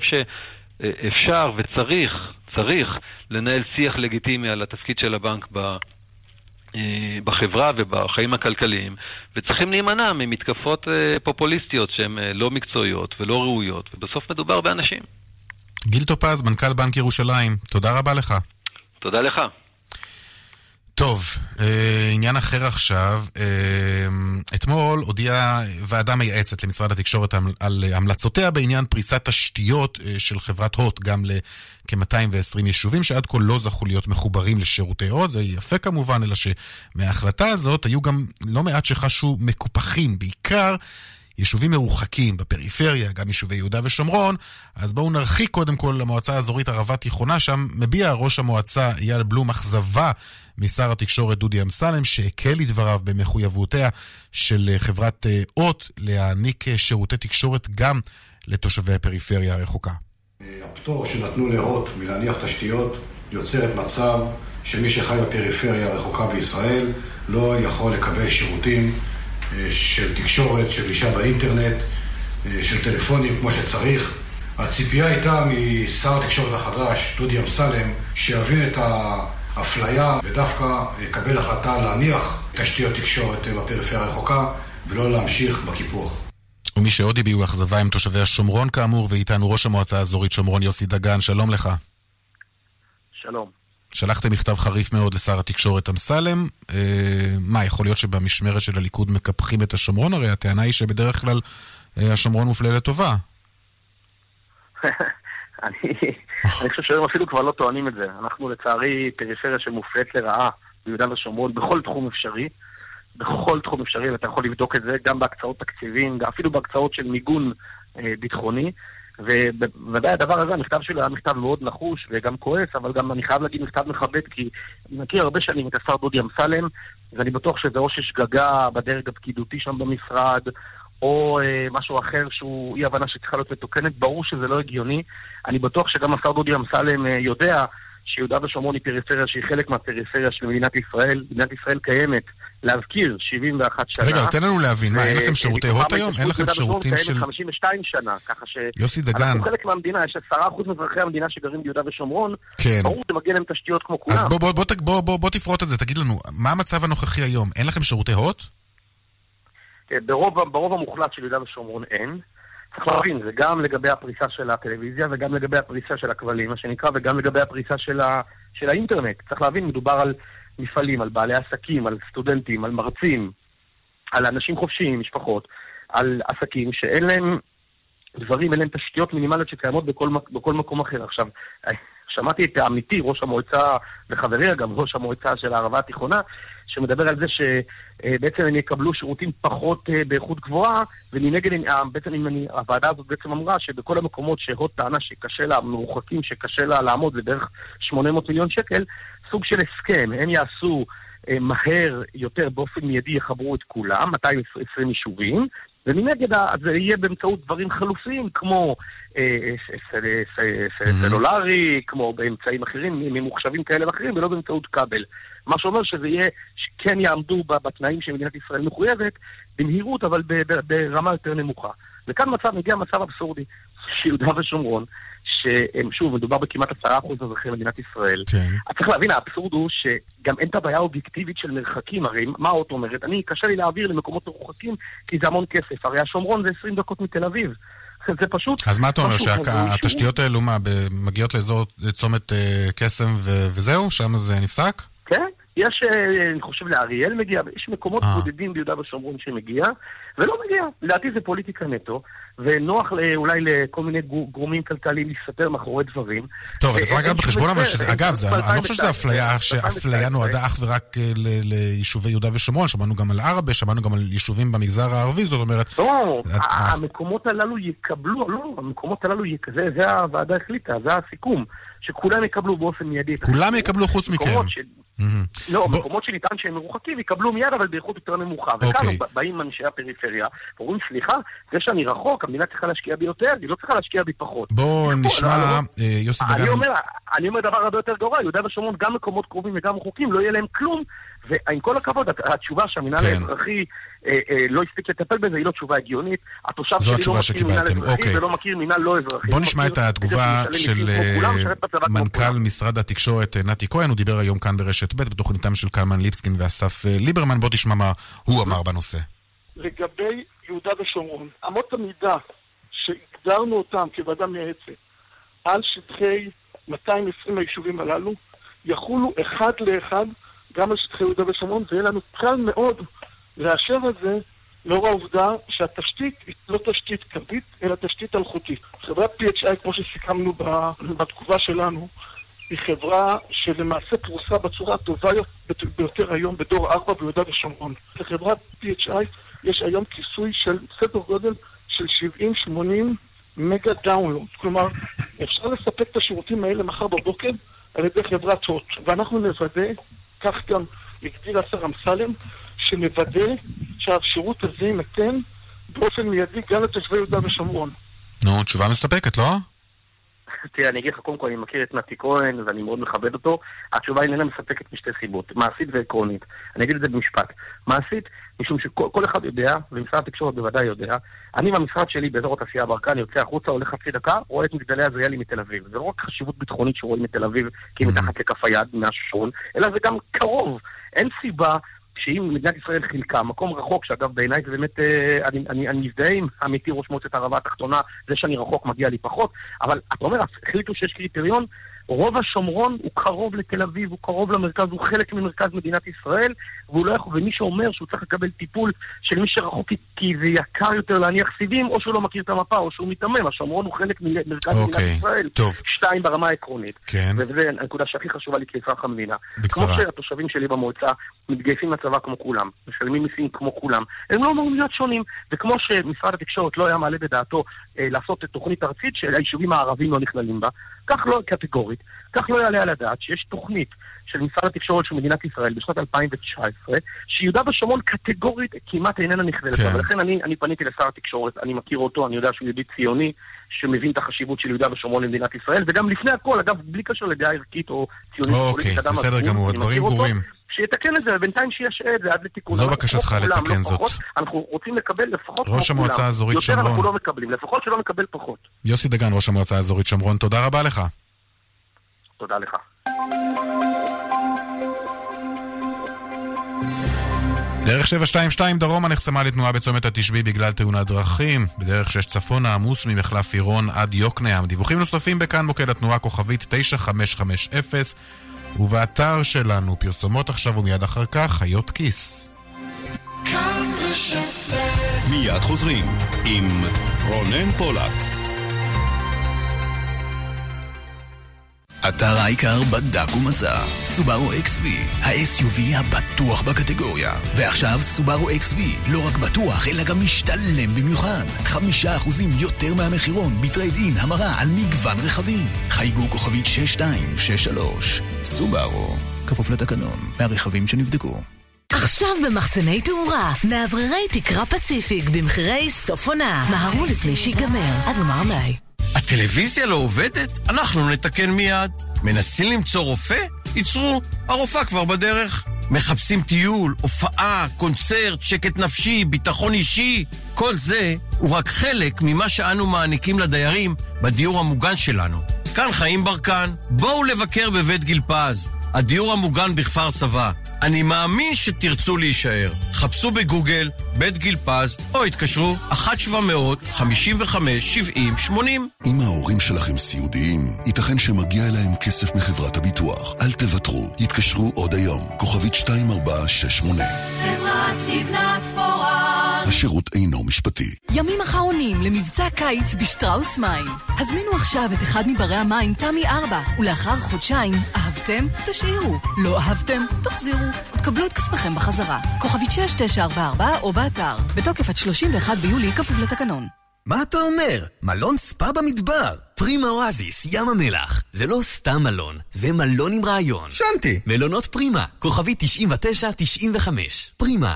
Speaker 11: שאפשר וצריך, צריך לנהל שיח לגיטימי על התפקיד של הבנק ב... אה, בחברה ובחיים הכלכליים, וצריכים להימנע ממתקפות אה, פופוליסטיות שהן אה, לא מקצועיות ולא ראויות, ובסוף מדובר באנשים.
Speaker 1: גיל טופז, מנכ"ל בנק ירושלים, תודה רבה לך.
Speaker 11: תודה לך.
Speaker 1: טוב, אה, עניין אחר עכשיו. אה, אתמול הודיעה ועדה מייעצת למשרד התקשורת על- המלצותיה בעניין פריסת תשתיות אה, של חברת הוט גם לכ-220 יישובים שעד כה לא זכו להיות מחוברים לשירותי הוט. זה יפה כמובן, אלא שמההחלטה הזאת היו גם לא מעט שחשו מקופחים, בעיקר יישובים מרוחקים בפריפריה, גם יישובי יהודה ושומרון, אז בואו נרחיק קודם כל למועצה האזורית ערבה תיכונה, שם מביע ראש המועצה אייל בלום אכזבה משר התקשורת דודי אמסלם, שהקל לדבריו במחויבויותיה של אה, חברת אה, אות להעניק אה, שירותי תקשורת גם לתושבי הפריפריה הרחוקה.
Speaker 12: הפטור שנתנו להוט מלהניח תשתיות יוצרת מצב שמי שחי בפריפריה הרחוקה בישראל לא יכול לקבל שירותים של תקשורת, של גישה באינטרנט, של טלפונים כמו שצריך. הציפייה הייתה משר התקשורת החדש, דודי אמסלם, שיבין את האפליה ודווקא יקבל החלטה להניח תשתיות תקשורת בפריפריה הרחוקה ולא להמשיך בקיפוח.
Speaker 1: ומי שעוד הביעו אכזבה הם תושבי השומרון כאמור, ואיתנו ראש המועצה האזורית שומרון יוסי דגן, שלום לך.
Speaker 13: שלום.
Speaker 1: שלחתם מכתב חריף מאוד לשר התקשורת אמסלם. אה, מה, יכול להיות שבמשמרת של הליכוד מקפחים את השומרון? הרי הטענה היא שבדרך כלל אה, השומרון מופלה לטובה.
Speaker 13: אני, חושב שהיום אפילו כבר לא טוענים את זה. אנחנו לצערי פריפריה שמופלית לרעה ביהודה ושומרון בכל תחום אפשרי, בכל תחום אפשרי, ואתה יכול לבדוק את זה גם בהקצאות תקציבים, אפילו בהקצאות של מיגון אה, ביטחוני. ובוודאי הדבר הזה, המכתב שלו היה מכתב מאוד נחוש וגם כועס, אבל גם אני חייב להגיד מכתב מכבד, כי אני מכיר הרבה שנים את השר דודי אמסלם, ואני בטוח שזה או ששגגה בדרג הפקידותי שם במשרד, או אה, משהו אחר שהוא אי הבנה שצריכה להיות מתוקנת, ברור שזה לא הגיוני. אני בטוח שגם השר דודי אמסלם אה, יודע שיהודה ושומרון היא פריפריה שהיא חלק מהפריפריה של מדינת ישראל. מדינת ישראל קיימת, להזכיר, 71 שנה.
Speaker 1: רגע, תן לנו להבין, מה, אין לכם
Speaker 13: ו-
Speaker 1: שירותי
Speaker 13: ומתוכם
Speaker 1: הוט היום? אין לכם שירותים של...
Speaker 13: קיימת 52 שנה, ככה ש...
Speaker 1: יוסי דגן.
Speaker 13: אנחנו חלק מהמדינה, יש 10% מאזרחי המדינה שגרים ביהודה ושומרון.
Speaker 1: כן.
Speaker 13: ברור, זה מגיע להם תשתיות כמו כולם.
Speaker 1: אז בוא, בוא, בוא, ת- בוא, בוא, בוא תפרוט את זה, תגיד לנו, מה המצב הנוכחי היום? אין לכם שירותי הוט?
Speaker 13: כן, ברוב, ברוב המוחלט של יהודה ושומרון אין. צריך להבין, זה גם לגבי הפריסה של הטלוויזיה וגם לגבי הפריסה של הכבלים, מה שנקרא, וגם לגבי הפריסה של, ה, של האינטרנט. צריך להבין, מדובר על מפעלים, על בעלי עסקים, על סטודנטים, על מרצים, על אנשים חופשיים, משפחות, על עסקים שאין להם דברים, אין להם תשתיות מינימליות שקיימות בכל, בכל מקום אחר. עכשיו, שמעתי את עמיתי, ראש המועצה, וחברי אגב, ראש המועצה של הערבה התיכונה, שמדבר על זה שבעצם הם יקבלו שירותים פחות אה, באיכות גבוהה, ומנגד אה, בעצם אם אני, הוועדה הזאת בעצם אמרה שבכל המקומות שהוט טענה שקשה לה, מרוחקים שקשה לה לעמוד, זה בערך 800 מיליון שקל, סוג של הסכם, הם יעשו אה, מהר יותר באופן מיידי, יחברו את כולם, 220 יישובים, ומנגד זה יהיה באמצעות דברים חלופיים, כמו אה, ס- ס- סלולרי, כמו באמצעים אחרים, ממוחשבים כאלה ואחרים, ולא באמצעות כבל. מה שאומר שזה יהיה, שכן יעמדו בתנאים שמדינת ישראל מחויבת, במהירות, אבל ברמה יותר נמוכה. וכאן מצב, מגיע מצב אבסורדי, שיהודה ושומרון, שהם, שוב, מדובר בכמעט עשרה אחוז אזרחי מדינת ישראל.
Speaker 1: כן.
Speaker 13: אז צריך להבין, האבסורד הוא שגם אין את הבעיה האובייקטיבית של מרחקים, הרי מה האות אומרת? אני, קשה לי להעביר למקומות מרוחקים, כי זה המון כסף. הרי השומרון זה 20 דקות מתל אביב. זה פשוט...
Speaker 1: אז מה אתה אומר, שהתשתיות האלו, מה, מגיעות לאזור צומת אה, קסם וזהו? שם זה נפסק?
Speaker 13: כן, יש, אה, אני חושב, לאריאל מגיע, יש מקומות
Speaker 1: אה.
Speaker 13: בודדים ביהודה ושומרון שמגיע, ולא מגיע. לדעתי זה פוליטיקה נטו, ונוח אולי לכל מיני גו- גורמים כלכליים להסתתר מאחורי דברים.
Speaker 1: טוב,
Speaker 13: אה,
Speaker 1: צריך
Speaker 13: אין
Speaker 1: לקחת
Speaker 13: שום
Speaker 1: בחשבון אבל שזה, אגב, אני לא חושב שזה
Speaker 13: 2019,
Speaker 1: אפליה, שאפליה נועדה אך ורק אה, ליישובי יהודה ושומרון, שמענו גם על עראבה, שמענו גם על יישובים במגזר הערבי, זאת אומרת...
Speaker 13: לא, המקומות הללו יקבלו, לא, המקומות הללו, זה הוועדה החליטה, זה הסיכום, שכולם יקבלו באופן מיידי.
Speaker 1: כולם. יקבלו חוץ מכם.
Speaker 13: לא, מקומות שנטען שהם מרוחקים יקבלו מיד, אבל באיכות יותר נמוכה. וכאן
Speaker 1: אוקיי.
Speaker 13: באים אנשי הפריפריה, ואומרים, סליחה, זה שאני רחוק, המדינה צריכה להשקיע בי יותר, היא לא צריכה להשקיע בי פחות.
Speaker 1: בואו
Speaker 13: לא,
Speaker 1: נשמע,
Speaker 13: לא.
Speaker 1: אה, יוסי
Speaker 13: אני
Speaker 1: דגן,
Speaker 13: אומר, אני אומר דבר הרבה יותר גרוע, יהודה ושומרון, גם מקומות קרובים וגם רחוקים, לא יהיה להם כלום. ועם כל הכבוד, הת- התשובה שהמינהל
Speaker 1: כן.
Speaker 13: האזרחי אה, אה, לא הספיק לטפל בזה היא לא תשובה הגיונית. התושב שלי לא מכיר מינהל אזרחי
Speaker 1: אוקיי.
Speaker 13: ולא מכיר מינהל לא אזרחי.
Speaker 1: בואו
Speaker 13: הוא
Speaker 1: נשמע את התגובה של
Speaker 13: כמו
Speaker 1: מנכ"ל
Speaker 13: כולם.
Speaker 1: משרד התקשורת אה, נתי כהן, הוא דיבר היום כאן ברשת ב' בתוכניתם של קלמן ליבסקין ואסף אה, ליברמן, בוא תשמע מה הוא אמר בנושא.
Speaker 14: לגבי יהודה ושומרון, אמות המידה שהגדרנו אותם כוועדה מייעצת על שטחי 220 היישובים הללו, יחולו אחד לאחד גם על שטחי יהודה ושומרון, ויהיה לנו קל מאוד לאשר את זה לאור העובדה שהתשתית היא לא תשתית קווית, אלא תשתית אלחוטית. חברת PHI, כמו שסיכמנו בתגובה שלנו, היא חברה שלמעשה פרוסה בצורה הטובה ביותר היום בדור 4 ביהודה ושומרון. לחברת PHI יש היום כיסוי של סדר גודל של 70-80 מגה דאונלוד. כלומר, אפשר לספק את השירותים האלה מחר בבוקר על ידי חברת הוט. ואנחנו נוודא, כך גם הגדיר השר אמסלם, שנוודא שהשירות הזה יינתן באופן מיידי גם לתושבי יהודה ושומרון.
Speaker 1: נו, תשובה מספקת, לא?
Speaker 13: תראה, אני אגיד לך, קודם כל, אני מכיר את נתי כהן ואני מאוד מכבד אותו. התשובה איננה מספקת משתי סיבות, מעשית ועקרונית. אני אגיד את זה במשפט. מעשית, משום שכל כל אחד יודע, ומשרד התקשורת בוודאי יודע, אני במשרד שלי באזור התעשייה ברקן יוצא החוצה, הולך חצי דקה, רואה את מגדלי עזריאלי מתל אביב. זה לא רק חשיבות ביטחונית שרואים מתל אביב כי היא מתחת לכף היד מהשעון, אלא זה גם קרוב. אין סיבה שאם מדינת ישראל חילקה, מקום רחוק, שאגב בעיניי זה באמת, אה, אני, מזדהה עם עמיתי ראש מועצת הערבה התחתונה, זה שאני רחוק מגיע לי פחות, אבל אתה אומר, החליטו שיש קריטריון, רוב השומרון הוא קרוב לתל אביב, הוא קרוב למרכז, הוא חלק ממרכז מדינת ישראל, והוא לא יכול, ומי שאומר שהוא צריך לקבל טיפול של מי שרחוק כי זה יקר יותר להניח סיבים, או שהוא לא מכיר את המפה, או שהוא מיתמם. השומרון הוא חלק ממרכז
Speaker 1: אוקיי,
Speaker 13: מדינת ישראל.
Speaker 1: טוב.
Speaker 13: שתיים, ברמה העקרונית.
Speaker 1: כן.
Speaker 13: וזו הנקודה שהכי חשובה לי כאזרח המדינה.
Speaker 1: בקצרה.
Speaker 13: כמו שהתושבים שלי במועצה מתגייסים לצבא כמו כולם, משלמים מיסים כמו כולם, הם לא אמורים להיות שונים. וכמו שמשרד התקשורת לא היה מעלה בדעתו אה, לעשות תוכנית ארצית שהיישובים הערבים לא נכללים בה, כך לא, קטגורית, כך לא יעלה על הדעת שיש תוכנית של משרד התקשורת של מדינת ישראל בשנת 2019, שיהודה ושומרון קטגורית כמעט איננה נכללת.
Speaker 1: כן.
Speaker 13: ולכן אני, אני פניתי לשר התקשורת, אני מכיר אותו, אני יודע שהוא יהודי ציוני, שמבין את החשיבות של יהודה ושומרון למדינת ישראל, וגם לפני הכל, אגב, בלי קשר לדעה ערכית או ציונית.
Speaker 1: אוקיי, בסדר גמור, הדברים ברורים.
Speaker 13: שיתקן את זה, ובינתיים שישעה את זה עד לתיקון.
Speaker 1: זו בקשתך
Speaker 13: כולם,
Speaker 1: לתקן
Speaker 13: לא
Speaker 1: זאת.
Speaker 13: אנחנו רוצים לקבל לפחות
Speaker 1: ראש. המועצה האזורית
Speaker 13: יותר אנחנו
Speaker 1: שומרון.
Speaker 13: לא מקבלים, לפחות שלא נקבל פחות.
Speaker 1: יוסי דגן, ראש המועצה האזורית שומרון, תודה רבה לך.
Speaker 13: תודה לך.
Speaker 1: דרך 722 דרומה נחסמה לתנועה בצומת התשבי בגלל תאונת דרכים. בדרך 6 צפונה עמוס ממחלף עירון עד יוקנעם. דיווחים נוספים בכאן מוקד התנועה כוכבית 9550 ובאתר שלנו פרסומות עכשיו ומיד אחר כך חיות כיס.
Speaker 15: מיד חוזרים עם רונן פולק.
Speaker 16: אתר העיקר בדק ומצא, סובארו XV, ה-SUV הבטוח בקטגוריה. ועכשיו סובארו XV, לא רק בטוח, אלא גם משתלם במיוחד. חמישה אחוזים יותר מהמחירון, ב trade-in, המרה על מגוון רכבים. חייגו כוכבית 6263, סובארו, כפוף לתקנון, מהרכבים שנבדקו.
Speaker 17: עכשיו במחסני תאורה, מאווררי תקרה פסיפיק במחירי סוף עונה. מהרו לפני שיגמר, עד גמר מאי.
Speaker 18: הטלוויזיה לא עובדת? אנחנו נתקן מיד. מנסים למצוא רופא? ייצרו, הרופאה כבר בדרך. מחפשים טיול, הופעה, קונצרט, שקט נפשי, ביטחון אישי. כל זה הוא רק חלק ממה שאנו מעניקים לדיירים בדיור המוגן שלנו. כאן חיים ברקן, בואו לבקר בבית גיל פז, הדיור המוגן בכפר סבא. אני מאמין שתרצו להישאר. חפשו בגוגל בית גיל פז או התקשרו 1-700-55-70-80
Speaker 19: אם ההורים שלכם סיעודיים, ייתכן שמגיע אליהם כסף מחברת הביטוח. אל תוותרו, התקשרו עוד היום. כוכבית 2468.
Speaker 20: חברת לבנת פורן.
Speaker 19: השירות אינו משפטי.
Speaker 21: ימים אחרונים למבצע קיץ בשטראוס מים. הזמינו עכשיו את אחד מברי המים תמי 4, ולאחר חודשיים, אהבתם? תשאירו. לא אהבתם? תחזירו. ותקבלו את כספכם בחזרה. כוכבית 6944 או באתר. בתוקף עד 31 ביולי, כפוף לתקנון.
Speaker 22: מה אתה אומר? מלון ספא במדבר. פרימה אואזיס, ים המלח. זה לא סתם מלון, זה מלון עם רעיון.
Speaker 18: שנתי.
Speaker 22: מלונות פרימה, כוכבי 99-95. פרימה.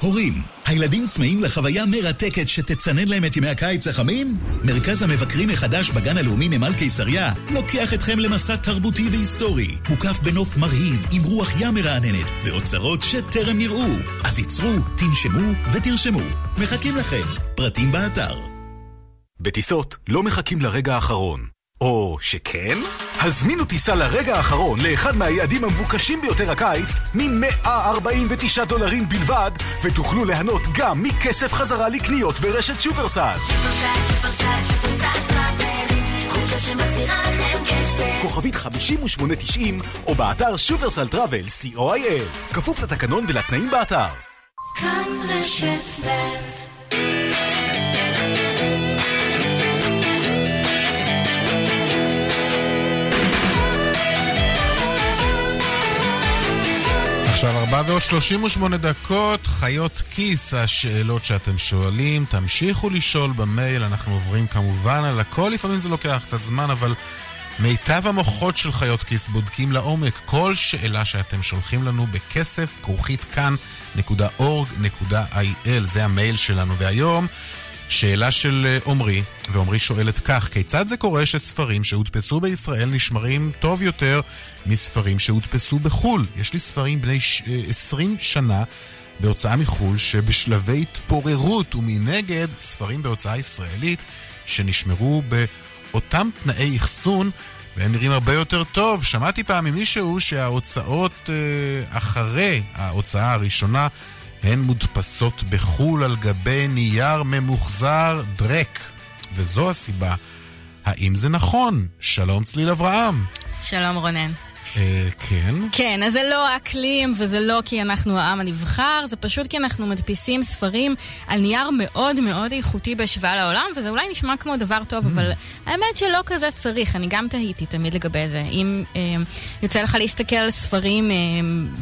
Speaker 23: הורים, הילדים צמאים לחוויה מרתקת שתצנן להם את ימי הקיץ החמים? מרכז המבקרים החדש בגן הלאומי נמל קיסריה לוקח אתכם למסע תרבותי והיסטורי, מוקף בנוף מרהיב עם רוח ים מרעננת ואוצרות שטרם נראו. אז ייצרו, תנשמו ותרשמו. מחכים לכם. פרטים באתר.
Speaker 24: בטיסות לא מחכים לרגע האחרון. או שכן? הזמינו טיסה לרגע האחרון לאחד מהיעדים המבוקשים ביותר הקיץ מ-149 דולרים בלבד, ותוכלו ליהנות גם מכסף חזרה לקניות ברשת שופרסל. כוכבית 5890 או באתר שופרסל טראבל co.il כפוף לתקנון ולתנאים באתר.
Speaker 20: כאן רשת ב'
Speaker 1: עכשיו ארבע ועוד 38 דקות, חיות כיס, השאלות שאתם שואלים, תמשיכו לשאול במייל, אנחנו עוברים כמובן על הכל, לפעמים זה לוקח קצת זמן, אבל מיטב המוחות של חיות כיס בודקים לעומק כל שאלה שאתם שולחים לנו בכסף, כרוכית כאן.org.il, זה המייל שלנו, והיום... שאלה של אה, עמרי, ועמרי שואלת כך, כיצד זה קורה שספרים שהודפסו בישראל נשמרים טוב יותר מספרים שהודפסו בחו"ל? יש לי ספרים בני ש... אה, 20 שנה בהוצאה מחו"ל שבשלבי התפוררות, ומנגד ספרים בהוצאה ישראלית שנשמרו באותם תנאי אחסון והם נראים הרבה יותר טוב. שמעתי פעם ממישהו שההוצאות אה, אחרי ההוצאה הראשונה הן מודפסות בחו"ל על גבי נייר ממוחזר דרק. וזו הסיבה האם זה נכון? שלום צליל אברהם.
Speaker 25: שלום רונן.
Speaker 1: אה, כן?
Speaker 25: כן, אז זה לא האקלים וזה לא כי אנחנו העם הנבחר, זה פשוט כי אנחנו מדפיסים ספרים על נייר מאוד מאוד איכותי בהשוואה לעולם, וזה אולי נשמע כמו דבר טוב,
Speaker 1: Mm.
Speaker 25: אבל האמת שלא כזה צריך, אני גם תהיתי תמיד לגבי זה. אם אה, יוצא לך להסתכל על ספרים אה,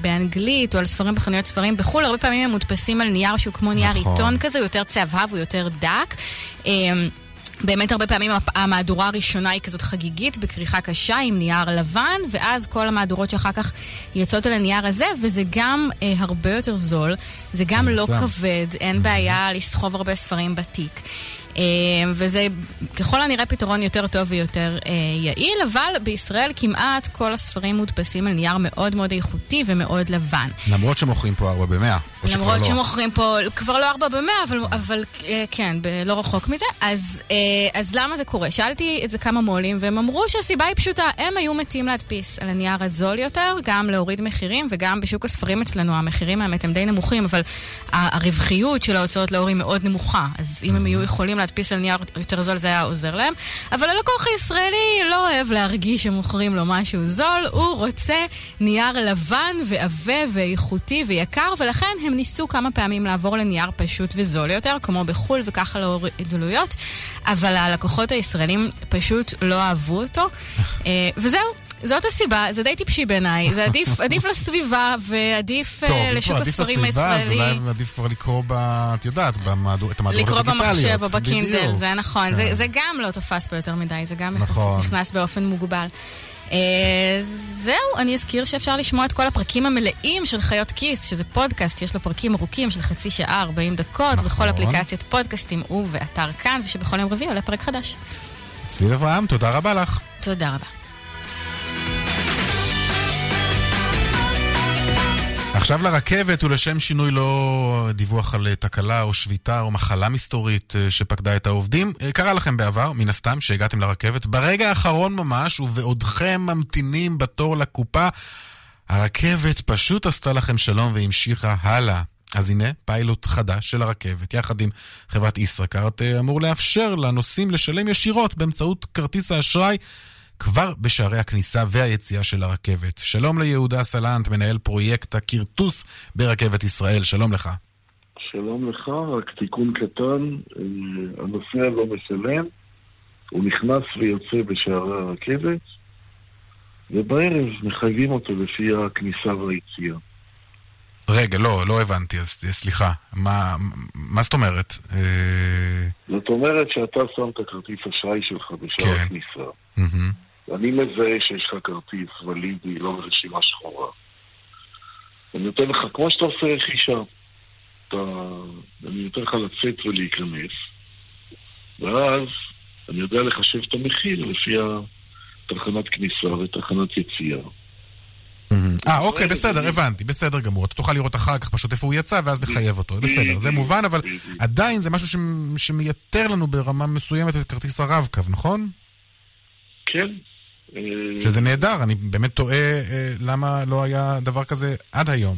Speaker 25: באנגלית או על ספרים בחנויות ספרים בחו"ל, הרבה פעמים הם מודפסים על נייר שהוא כמו נייר
Speaker 1: נכון.
Speaker 25: עיתון כזה, הוא יותר צהבהב, הוא יותר דק. אה, באמת הרבה פעמים המהדורה הראשונה היא כזאת חגיגית, בכריכה קשה עם נייר לבן, ואז כל המהדורות שאחר כך יוצאות על הנייר הזה, וזה גם אה, הרבה יותר זול, זה גם לא
Speaker 26: שם.
Speaker 25: כבד, אין בעיה לסחוב הרבה ספרים בתיק. אה, וזה ככל הנראה פתרון יותר טוב ויותר אה, יעיל, אבל בישראל כמעט כל הספרים מודפסים על נייר מאוד מאוד איכותי ומאוד לבן.
Speaker 1: למרות שמוכרים פה 4 ב-100.
Speaker 25: למרות שמוכרים פה, כבר לא ארבע במאה, אבל, אבל אה, כן, לא רחוק מזה. אז, אה, אז למה זה קורה? שאלתי את זה כמה מו"לים, והם אמרו שהסיבה היא פשוטה, הם היו מתים להדפיס על הנייר הזול יותר, גם להוריד מחירים, וגם בשוק הספרים אצלנו המחירים האמת הם די נמוכים, אבל הרווחיות של ההוצאות לאור היא מאוד נמוכה. אז אם הם היו יכולים להדפיס על נייר יותר זול, זה היה עוזר להם. אבל הלקוח הישראלי לא אוהב להרגיש שמוכרים לו משהו זול, הוא רוצה נייר לבן ועבה ואיכותי ויקר, ולכן הם ניסו כמה פעמים לעבור לנייר פשוט וזול יותר, כמו בחו"ל וככה להוריד עלויות, אבל הלקוחות הישראלים פשוט לא אהבו אותו. אה, וזהו. זאת הסיבה, זה די טיפשי בעיניי, זה עדיף, עדיף לסביבה ועדיף אה,
Speaker 1: טוב,
Speaker 25: לשוק
Speaker 1: עדיף
Speaker 25: הספרים
Speaker 1: לסביבה, אז
Speaker 25: הישראלי.
Speaker 1: אולי עדיף כבר לקרוא ב... את יודעת, במהדור- את המהדורות
Speaker 25: לקרוא
Speaker 1: הדיגיטליות.
Speaker 25: במחשב או בקינדל. זה נכון.
Speaker 1: כן.
Speaker 25: זה, זה גם לא תפס פה יותר מדי, זה גם
Speaker 1: נכון.
Speaker 25: נכנס באופן מוגבל. אה, זהו, אני אזכיר שאפשר לשמוע את כל הפרקים המלאים של חיות כיס, שזה פודקאסט שיש לו פרקים ארוכים של חצי שעה, 40 דקות,
Speaker 1: נכון.
Speaker 25: בכל אפליקציית פודקאסטים ובאתר כאן, ושבכל יום רביעי עולה פרק חדש.
Speaker 1: צליל אברהם, תודה רבה לך.
Speaker 25: תודה רבה.
Speaker 1: עכשיו לרכבת, ולשם שינוי לא דיווח על תקלה או שביתה או מחלה מסתורית אה, שפקדה את העובדים. אה, קרה לכם בעבר, מן הסתם, שהגעתם לרכבת. ברגע האחרון ממש, ובעודכם ממתינים בתור לקופה, הרכבת פשוט עשתה לכם שלום והמשיכה הלאה. אז הנה, פיילוט חדש של הרכבת, יחד עם חברת ישראכרט, אה, אמור לאפשר לנוסעים לשלם ישירות באמצעות כרטיס האשראי כבר בשערי הכניסה והיציאה של הרכבת. שלום ליהודה סלנט, מנהל פרויקט הכרטוס ברכבת ישראל, שלום לך.
Speaker 26: שלום לך, רק תיקון קטן, אה, הנוסע לא משלם, הוא נכנס ויוצא בשערי הרכבת, ובערב מחייבים אותו לפי הכניסה והיציאה.
Speaker 1: רגע, לא, לא הבנתי, אז סליחה. מה, מה זאת אומרת? אה,
Speaker 26: זאת אומרת שאתה שם את הכרטיס אשראי שלך בשער
Speaker 1: כן.
Speaker 26: הכניסה.
Speaker 1: מהמם.
Speaker 26: אני מזהה שיש לך כרטיס ולידי, לא ברשימה שחורה. אני נותן לך, כמו שאתה עושה רכישה, אתה, אני נותן לך לצאת ולהיכנס, ואז אני יודע לחשב את המחיר לפי תחנת כניסה ותחנת יציאה.
Speaker 1: אה, אוקיי, בסדר, הבנתי, בסדר גמור. אתה תוכל לראות אחר כך פשוט איפה הוא יצא, ואז לחייב אותו. בסדר, זה מובן, אבל עדיין זה משהו שמ- שמייתר לנו ברמה מסוימת את כרטיס הרב-קו, נכון?
Speaker 26: כן.
Speaker 1: שזה נהדר, אני באמת תוהה אה, למה לא היה דבר כזה עד היום.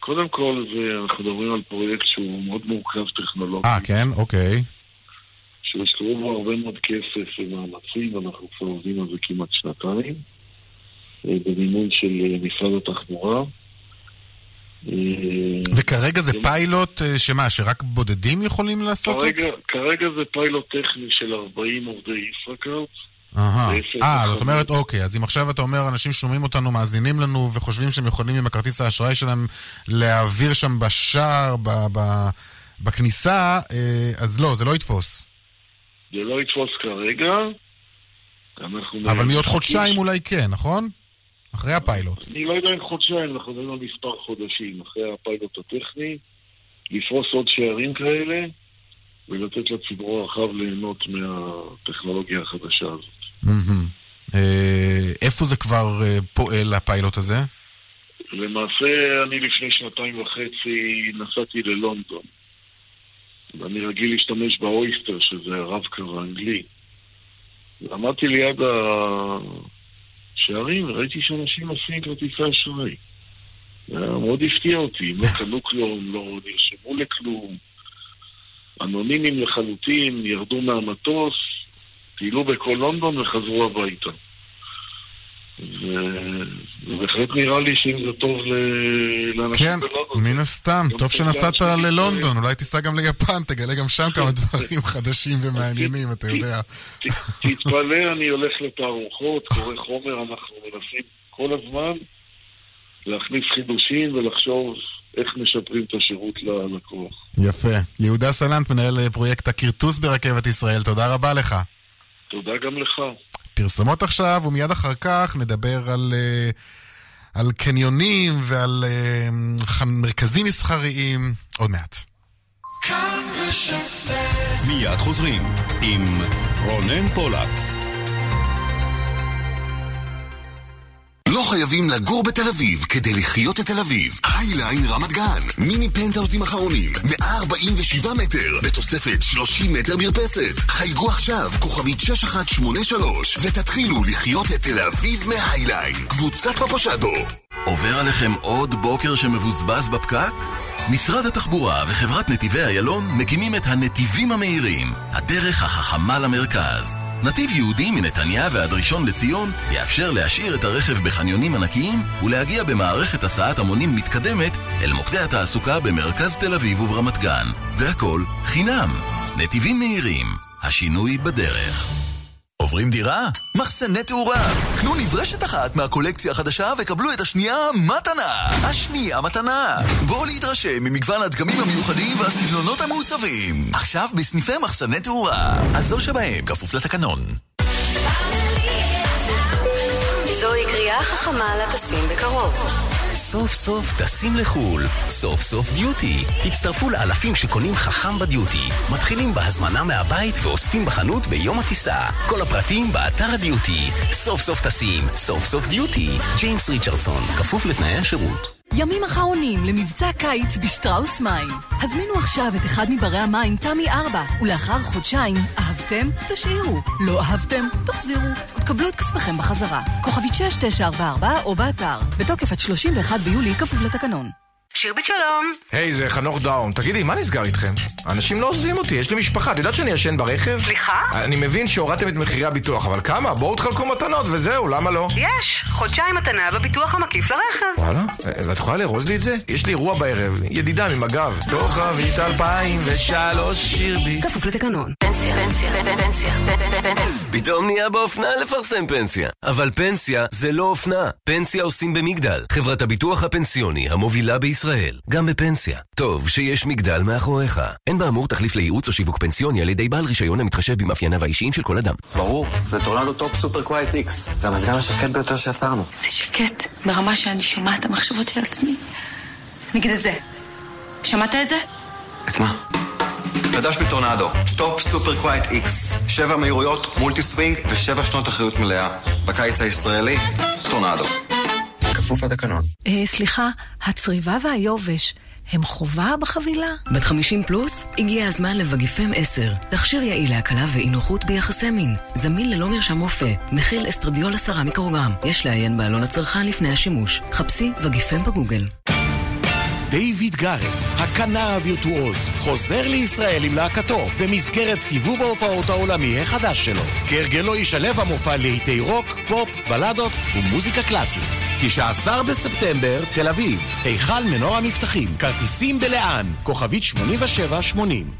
Speaker 26: קודם כל, אנחנו מדברים על פרויקט שהוא מאוד מורכב טכנולוגית.
Speaker 1: אה, כן? אוקיי.
Speaker 26: שהושקעו בו הרבה מאוד כסף ומאמצים, ואנחנו כבר עובדים על זה כמעט שנתיים, במימון של אה, משרד התחבורה. אה,
Speaker 1: וכרגע זה פיילוט אה, שמה, שרק בודדים יכולים לעשות
Speaker 26: כרגע, כרגע זה פיילוט טכני של 40 עובדי ישראכרט.
Speaker 1: אה. זאת אומרת, אוקיי, אז אם עכשיו אתה אומר, אנשים שומעים אותנו, מאזינים לנו, וחושבים שהם יכולים עם הכרטיס האשראי שלהם להעביר שם בשער, ב- ב- בכניסה, אה, אז לא, זה לא יתפוס.
Speaker 26: זה לא יתפוס כרגע.
Speaker 1: אבל מעוד חודשיים אולי כן, נכון? אחרי הפיילוט.
Speaker 26: אני לא יודע אם חודשיים, אנחנו מדברים על מספר חודשים אחרי הפיילוט הטכני, לפרוס עוד שערים כאלה ולתת לציבור הרחב ליהנות מהטכנולוגיה החדשה הזאת.
Speaker 1: אה, איפה זה כבר אה, פועל, הפיילוט הזה?
Speaker 26: למעשה, אני לפני שנתיים וחצי נסעתי ללונדון. ואני רגיל להשתמש באויסטר, שזה הרב-קו האנגלי. ועמדתי ליד השערים וראיתי שאנשים עושים כרטיסי אשראי. היה מאוד הפתיע אותי, לא קנו כלום, לא נרשמו לכלום. אנונימיים לחלוטין, ירדו מהמטוס, טיילו בכל לונדון וחזרו הביתה. ובהחלט נראה לי שאם זה טוב לאנשים
Speaker 1: כן,
Speaker 26: בלונדון.
Speaker 1: מן הסתם, טוב
Speaker 26: טוב
Speaker 1: שנסעת ללונדון, אולי תיסע גם ליפן, תגלה גם שם כמה דברים חדשים ומעניינים, אתה יודע.
Speaker 26: תתפלא, אני הולך לתערוכות, קורא חומר, אנחנו מנסים כל הזמן להכניס חידושים ולחשוב איך משפרים את השירות ללקוח.
Speaker 1: יפה. יהודה סלנט, מנהל פרויקט הכרטוס ברכבת ישראל, תודה רבה לך.
Speaker 26: תודה גם לך.
Speaker 1: פרסומות עכשיו, ומיד אחר כך נדבר על, אה, על קניונים ועל אה, מרכזים מסחריים עוד מעט.
Speaker 15: מיד חוזרים עם רונן פולק.
Speaker 27: חייבים לגור בתל אביב כדי לחיות את תל אביב. הייליין רמת גן, מיני פנטהאוזים אחרונים, 147 מטר, בתוספת 30 מטר מרפסת. חייגו עכשיו, כוכבית 6183, ותתחילו לחיות את תל אביב מהייליין. קבוצת פפושדו.
Speaker 16: עובר עליכם עוד בוקר שמבוזבז בפקק? משרד התחבורה וחברת נתיבי איילון מקימים את הנתיבים המהירים, הדרך החכמה למרכז. נתיב יהודי מנתניה ועד ראשון לציון יאפשר להשאיר את הרכב בחניונים ענקיים ולהגיע במערכת הסעת המונים מתקדמת אל מוקדי התעסוקה במרכז תל אביב וברמת גן. והכל חינם. נתיבים מהירים, השינוי בדרך.
Speaker 5: עוברים דירה? מחסני תאורה. קנו נברשת אחת מהקולקציה החדשה וקבלו את השנייה מתנה. השנייה מתנה. בואו להתרשם ממגוון הדגמים המיוחדים והסגנונות המעוצבים. עכשיו בסניפי מחסני תאורה. אז זו שבהם, כפוף לתקנון.
Speaker 28: זוהי קריאה חכמה לטסים בקרוב.
Speaker 5: סוף סוף טסים לחו"ל, סוף סוף דיוטי. הצטרפו לאלפים שקונים חכם בדיוטי. מתחילים בהזמנה מהבית ואוספים בחנות ביום הטיסה. כל הפרטים באתר הדיוטי. סוף סוף טסים, סוף סוף דיוטי. ג'יימס ריצ'רדסון, כפוף לתנאי השירות.
Speaker 21: ימים אחרונים למבצע קיץ בשטראוס מים. הזמינו עכשיו את אחד מברי המים תמי 4, ולאחר חודשיים, אהבתם? תשאירו. לא אהבתם? תחזירו. ותקבלו את כספכם בחזרה. כוכבית 6944 או באתר. בתוקף עד 31 ביולי, כפוף לתקנון.
Speaker 22: שירבית שלום.
Speaker 29: היי, זה חנוך דאון. תגידי, מה נסגר איתכם? אנשים לא עוזבים אותי, יש לי משפחה. את יודעת שאני ישן ברכב?
Speaker 22: סליחה?
Speaker 29: אני מבין שהורדתם את מחירי הביטוח, אבל כמה? בואו תחלקו מתנות וזהו, למה לא?
Speaker 22: יש, חודשיים מתנה בביטוח המקיף לרכב.
Speaker 29: וואלה? ואת יכולה לארוז לי את זה? יש לי אירוע בערב, ידידה ממג"ב. כוכבית 2003 שירבית.
Speaker 22: כפוף לתקנון.
Speaker 21: פנסיה, פנסיה, פנסיה,
Speaker 5: פתאום נהיה באופנה לפרסם פנסיה. אבל פנסיה זה לא אופנה. פנסיה עושים במגדל, חברת הביטוח הפנסיוני המובילה בישראל. גם בפנסיה. טוב שיש מגדל מאחוריך. אין באמור תחליף לייעוץ או שיווק פנסיוני על ידי בעל רישיון המתחשב במאפייניו האישיים של כל אדם.
Speaker 23: ברור, זה טורנדו Top Super Quiet X. זה המזגן השקט ביותר שיצרנו.
Speaker 30: זה שקט ברמה שאני שומעת את המחשבות של עצמי. נגיד את זה. שמעת את זה?
Speaker 23: את מה? חדש מטורנדו, Top Super Quiet X. שבע מהירויות, multi swing ושבע שנות אחריות מלאה. בקיץ הישראלי, טורנדו. כפוף לתקנון.
Speaker 31: אה, סליחה, הצריבה והיובש הם חובה בחבילה?
Speaker 5: בת 50 פלוס? הגיע הזמן לוגיפם 10. תכשיר יעיל להקלה באי נוחות ביחסי מין. זמין ללא מרשם רופא. מכיל אסטרדיול 10 מיקרוגרם. יש לעיין בעלון הצרכן לפני השימוש. חפשי וגיפם בגוגל.
Speaker 24: דיוויד גארט, הכנר הווירטואוז, חוזר לישראל עם להקתו במסגרת סיבוב ההופעות העולמי החדש שלו. כהרגלו ישלב המופע להיטי רוק, פופ, בלדות ומוזיקה קלאסית. 19 בספטמבר, תל אביב, היכל מנורה מבטחים, כרטיסים בלאן, כוכבית 8780.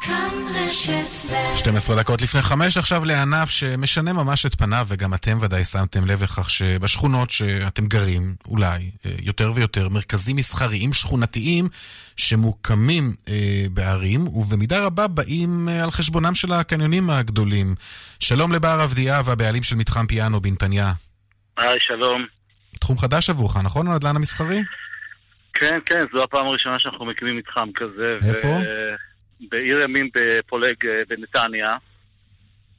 Speaker 32: כאן רשת ב'
Speaker 1: 12 דקות לפני חמש, עכשיו לענף שמשנה ממש את פניו, וגם אתם ודאי שמתם לב לכך שבשכונות שאתם גרים, אולי, אה, יותר ויותר, מרכזים מסחריים שכונתיים שמוקמים אה, בערים, ובמידה רבה באים אה, על חשבונם של הקניונים הגדולים. שלום לבר אבדיה והבעלים של מתחם פיאנו בנתניה.
Speaker 33: היי, שלום.
Speaker 1: תחום חדש עבורך, נכון? הנדל"ן המסחרי?
Speaker 33: כן, כן, זו הפעם הראשונה שאנחנו מקימים מתחם כזה.
Speaker 1: איפה?
Speaker 33: ו... בעיר ימין בפולג אה, בנתניה.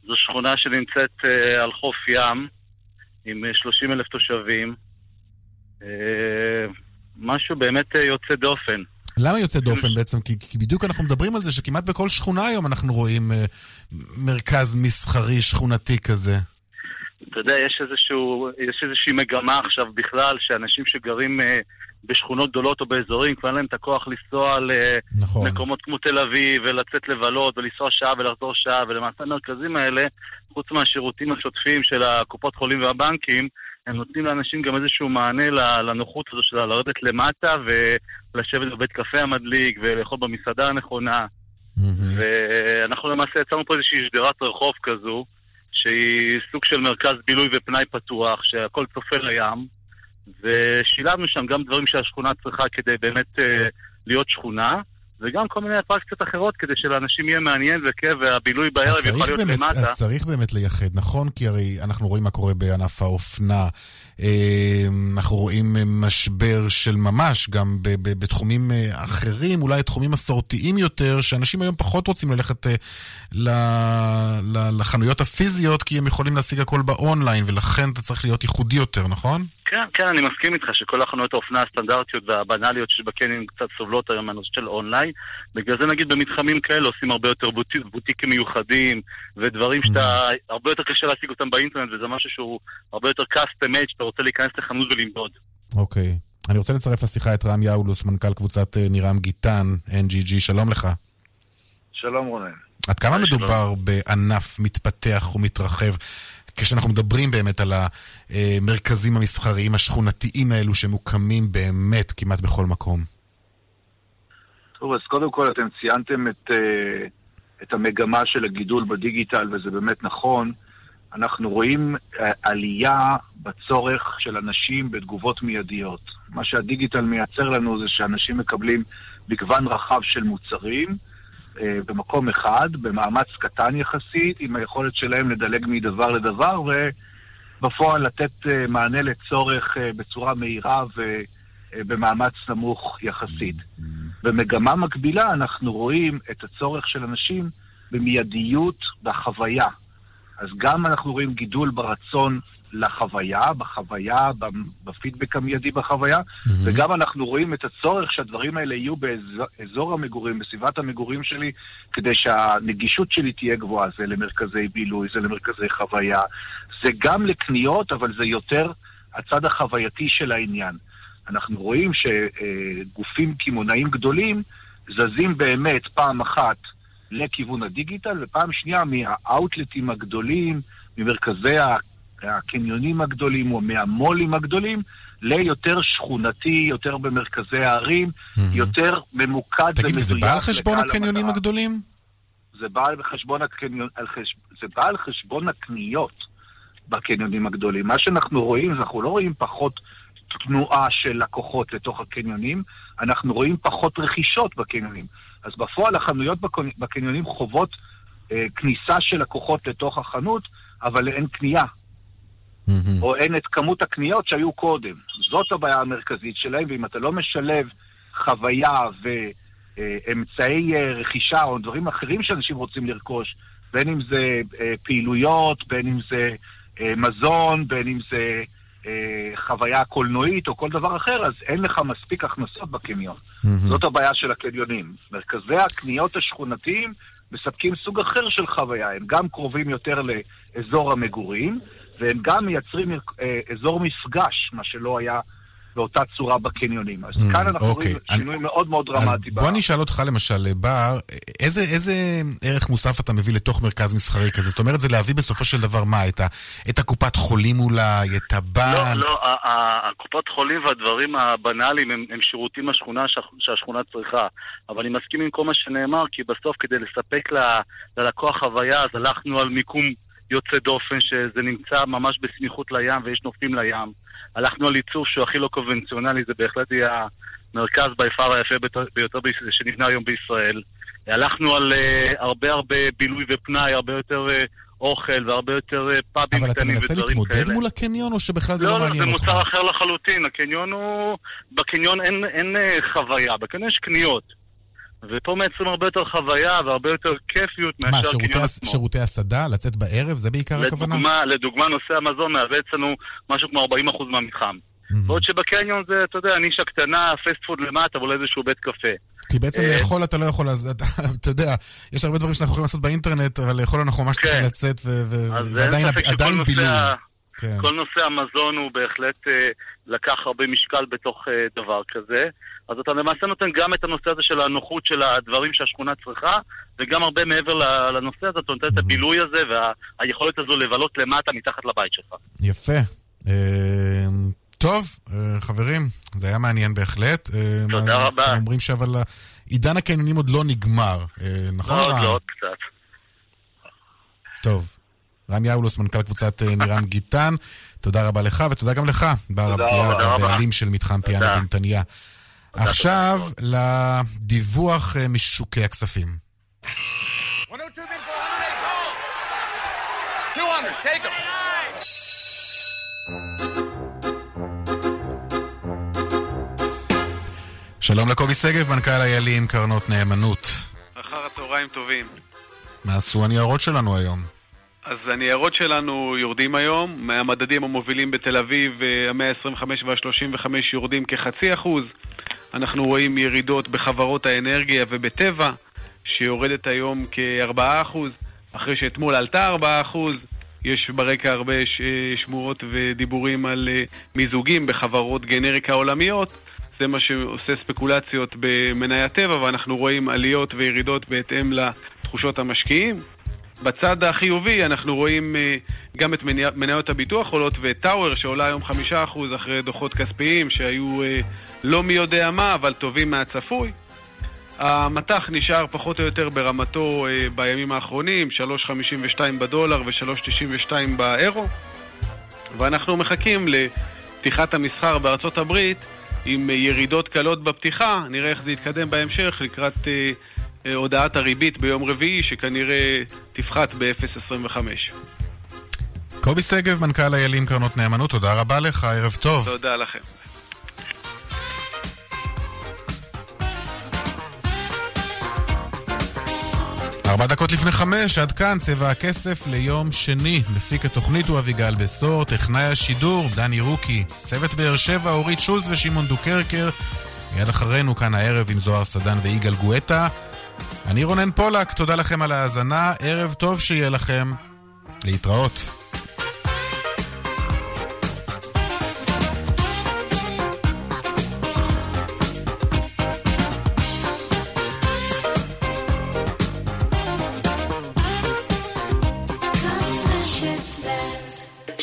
Speaker 33: זו שכונה שנמצאת אה, על חוף ים, עם 30 אלף תושבים. אה, משהו באמת אה, יוצא דופן.
Speaker 1: למה יוצא דופן בעצם? כי, כי בדיוק אנחנו מדברים על זה שכמעט בכל שכונה היום אנחנו רואים אה, מרכז מסחרי שכונתי כזה.
Speaker 33: אתה יודע, יש, איזשהו, יש איזושהי מגמה עכשיו בכלל, שאנשים שגרים אה, בשכונות גדולות או באזורים, כבר אין להם את הכוח לנסוע
Speaker 1: נכון.
Speaker 33: למקומות כמו תל אביב, ולצאת לבלות, ולנסוע שעה ולחזור שעה, ולמעשה המרכזים האלה, חוץ מהשירותים השוטפים של הקופות חולים והבנקים, הם נותנים לאנשים גם איזשהו מענה לנוחות הזו של לרדת למטה ולשבת בבית קפה המדליק ולאכול במסעדה הנכונה. ואנחנו למעשה יצרנו פה איזושהי שדרת רחוב כזו, שהיא סוג של מרכז בילוי ופנאי פתוח, שהכל צופה לים, ושילבנו שם גם דברים שהשכונה צריכה כדי באמת אה, להיות שכונה, וגם כל מיני אטרקציות אחרות כדי שלאנשים יהיה מעניין וכיף, והבילוי בערב יכול להיות
Speaker 1: באמת,
Speaker 33: למטה.
Speaker 1: אז צריך באמת לייחד, נכון? כי הרי אנחנו רואים מה קורה בענף האופנה. אה, אנחנו רואים אה, משבר של ממש גם בתחומים אה, אחרים, אולי תחומים מסורתיים יותר, שאנשים היום פחות רוצים ללכת לחנויות הפיזיות, כי הם יכולים להשיג הכל באונליין, ולכן אתה צריך להיות ייחודי יותר, נכון?
Speaker 33: כן, כן, אני מסכים איתך שכל החנויות האופנה הסטנדרטיות והבנאליות שיש בקניונים קצת סובלות היום מהנושא של אונליין. בגלל זה נגיד במתחמים כאלה עושים הרבה יותר בוטיק, בוטיקים מיוחדים ודברים שאתה, הרבה יותר קשה להשיג אותם באינטרנט וזה משהו שהוא הרבה יותר custom made שאתה רוצה להיכנס לחנות ולמדוד.
Speaker 1: אוקיי. אני רוצה לצרף לשיחה את רם יאולוס, מנכ"ל קבוצת אה, נירם גיטן, NGG, שלום לך.
Speaker 34: שלום רונן.
Speaker 1: עד כמה מדובר בענף מתפתח ומתרחב, כשאנחנו מדברים באמת על המרכזים המסחריים השכונתיים האלו שמוקמים באמת כמעט בכל מקום?
Speaker 34: טוב, אז קודם כל אתם ציינתם את, אה, את המגמה של הגידול בדיגיטל, וזה באמת נכון. אנחנו רואים אה, עלייה בצורך של אנשים בתגובות מיידיות. מה שהדיגיטל מייצר לנו זה שאנשים מקבלים מגוון רחב של מוצרים אה, במקום אחד, במאמץ קטן יחסית, עם היכולת שלהם לדלג מדבר לדבר, ובפועל לתת אה, מענה לצורך בצורה מהירה ובמאמץ נמוך יחסית. במגמה מקבילה אנחנו רואים את הצורך של אנשים במיידיות בחוויה. אז גם אנחנו רואים גידול ברצון לחוויה, בחוויה, בפידבק המיידי בחוויה, וגם אנחנו רואים את הצורך שהדברים האלה יהיו באזור המגורים, בסביבת המגורים שלי, כדי שהנגישות שלי תהיה גבוהה. זה למרכזי בילוי, זה למרכזי חוויה, זה גם לקניות, אבל זה יותר הצד החווייתי של העניין. אנחנו רואים שגופים קמעונאים גדולים זזים באמת פעם אחת לכיוון הדיגיטל, ופעם שנייה מהאאוטלטים הגדולים, ממרכזי הקניונים הגדולים או מהמו"לים הגדולים, ליותר שכונתי, יותר במרכזי הערים, יותר ממוקד
Speaker 1: תגיד,
Speaker 34: ומדויק
Speaker 1: זה בא על חשבון הקניונים
Speaker 34: המטרה.
Speaker 1: הגדולים?
Speaker 34: זה בא על חשבון, הקניון, על חש... זה בא על חשבון הקניות בקניונים הגדולים. מה שאנחנו רואים, אנחנו לא רואים פחות תנועה של לקוחות לתוך הקניונים, אנחנו רואים פחות רכישות בקניונים. אז בפועל החנויות בקניונים חוות אה, כניסה של לקוחות לתוך החנות, אבל אין קנייה. או אין את כמות הקניות שהיו קודם. זאת הבעיה המרכזית שלהם, ואם אתה לא משלב חוויה ואמצעי אה, רכישה או דברים אחרים שאנשים רוצים לרכוש, בין אם זה אה, פעילויות, בין אם זה אה, מזון, בין אם זה אה, חוויה קולנועית או כל דבר אחר, אז אין לך מספיק הכנסות בקניון. זאת הבעיה של הקניונים. מרכזי הקניות השכונתיים מספקים סוג אחר של חוויה. הם גם קרובים יותר לאזור המגורים, והם גם מייצרים אה, אזור מפגש, מה שלא היה באותה צורה בקניונים. אז כאן אנחנו
Speaker 1: אוקיי.
Speaker 34: רואים שינוי מאוד מאוד
Speaker 1: אז
Speaker 34: דרמטי.
Speaker 1: בוא אני אשאל אותך למשל, בר, איזה, איזה ערך מוסף אתה מביא לתוך מרכז מסחרי כזה? זאת אומרת, זה להביא בסופו של דבר מה? את, ה, את הקופת חולים אולי, את
Speaker 33: לא,
Speaker 1: הבנק?
Speaker 33: לא, ה- ה- הקופות חולים והדברים הבנאליים הם, הם שירותים מהשכונה שה- שהשכונה צריכה. אבל אני מסכים עם כל מה שנאמר, כי בסוף כדי לספק ל- ללקוח חוויה, אז הלכנו על מיקום יוצא דופן, שזה נמצא ממש בסמיכות לים ויש נופים לים. הלכנו על עיצוב שהוא הכי לא קונבנציונלי, זה בהחלט יהיה המרכז ביפר היפה ביותר- שנבנה היום בישראל. הלכנו על אה, הרבה הרבה בילוי ופנאי, הרבה יותר אה, אוכל והרבה יותר אה, פאבים
Speaker 1: אבל אתה
Speaker 33: קטנים
Speaker 1: מנסה
Speaker 33: ודברים
Speaker 1: להתמודד
Speaker 33: כאלה.
Speaker 1: מול הקניון, או שבכלל זה
Speaker 33: לא,
Speaker 1: לא
Speaker 33: לא, זה
Speaker 1: מעניין אותך?
Speaker 33: מוצר אחר לחלוטין. הקניון הוא... בקניון אין, אין אה, חוויה, בקניון יש קניות. ופה מייצרים הרבה יותר חוויה והרבה יותר כיפיות
Speaker 1: מה,
Speaker 33: מאשר
Speaker 1: הס-
Speaker 33: עצמו.
Speaker 1: שירותי הסעדה? לצאת בערב? זה בעיקר הכוונה?
Speaker 33: לדוגמה, לדוגמה, נושא המזון מהווה אצלנו משהו כמו 40% מהמתחם. בעוד שבקניון זה, אתה יודע, נישה קטנה, פסט פוד למטה, ואולי איזשהו בית קפה.
Speaker 1: כי בעצם
Speaker 33: אה,
Speaker 1: לאכול אתה לא יכול, אז אתה יודע, יש הרבה דברים שאנחנו יכולים לעשות באינטרנט, אבל לאכול אנחנו ממש צריכים לצאת,
Speaker 33: כן.
Speaker 1: וזה עדיין בילוי. כן.
Speaker 33: כל נושא המזון הוא בהחלט אה, לקח הרבה משקל בתוך אה, דבר כזה. אז אתה למעשה נותן גם את הנושא הזה של הנוחות של הדברים שהשכונה צריכה, וגם הרבה מעבר לנושא הזה, אתה נותן את הבילוי הזה והיכולת הזו לבלות למטה מתחת לבית שלך.
Speaker 1: יפה. אה, טוב, אה, חברים, זה היה מעניין בהחלט. אה,
Speaker 33: תודה
Speaker 1: מה-
Speaker 33: רבה.
Speaker 1: אומרים שאבל עידן הקניונים עוד לא נגמר, נכון
Speaker 33: לא, עוד? לא, עוד קצת.
Speaker 1: טוב. רם יאולוס, מנכ"ל קבוצת אה, נירן גיטן, תודה רבה לך, ותודה גם לך, בר
Speaker 33: רבה.
Speaker 1: הבעלים של מתחם פיאנה. בנתניה. עכשיו לדיווח אה, משוקי הכספים.
Speaker 35: 200, take him.
Speaker 1: שלום לקובי שגב, מנכ"ל איילים, קרנות נאמנות.
Speaker 36: אחר הצהריים טובים.
Speaker 1: מה עשו הניירות שלנו היום?
Speaker 36: אז הניירות שלנו יורדים היום, מהמדדים המובילים בתל אביב, אה, המאה ה-25 וה-35 יורדים כחצי אחוז. אנחנו רואים ירידות בחברות האנרגיה ובטבע, שיורדת היום כ-4 אחוז, אחרי שאתמול עלתה 4 אחוז. יש ברקע הרבה ש- שמועות ודיבורים על אה, מיזוגים בחברות גנריקה עולמיות. זה מה שעושה ספקולציות במניית טבע, ואנחנו רואים עליות וירידות בהתאם לתחושות המשקיעים. בצד החיובי אנחנו רואים אה, גם את מני- מניות הביטוח עולות ואת טאוור שעולה היום חמישה אחוז אחרי דוחות כספיים שהיו אה, לא מי יודע מה אבל טובים מהצפוי. המטח נשאר פחות או יותר ברמתו אה, בימים האחרונים, 3.52 בדולר ו-3.92 באירו ואנחנו מחכים לפתיחת המסחר בארצות הברית עם אה, ירידות קלות בפתיחה, נראה איך זה יתקדם בהמשך לקראת אה, אה, הודעת הריבית ביום רביעי שכנראה תפחת ב-0.25.
Speaker 1: קובי שגב, מנכ"ל איילים, קרנות נאמנות, תודה רבה לך, ערב טוב.
Speaker 36: תודה לכם.
Speaker 1: ארבע דקות לפני חמש, עד כאן צבע הכסף ליום שני. מפיק התוכנית הוא אביגל בסור, טכנאי השידור, דני רוקי, צוות באר שבע, אורית שולץ ושמעון דוקרקר. מיד אחרינו כאן הערב עם זוהר סדן ויגאל גואטה. אני רונן פולק, תודה לכם על ההאזנה, ערב טוב שיהיה לכם. להתראות.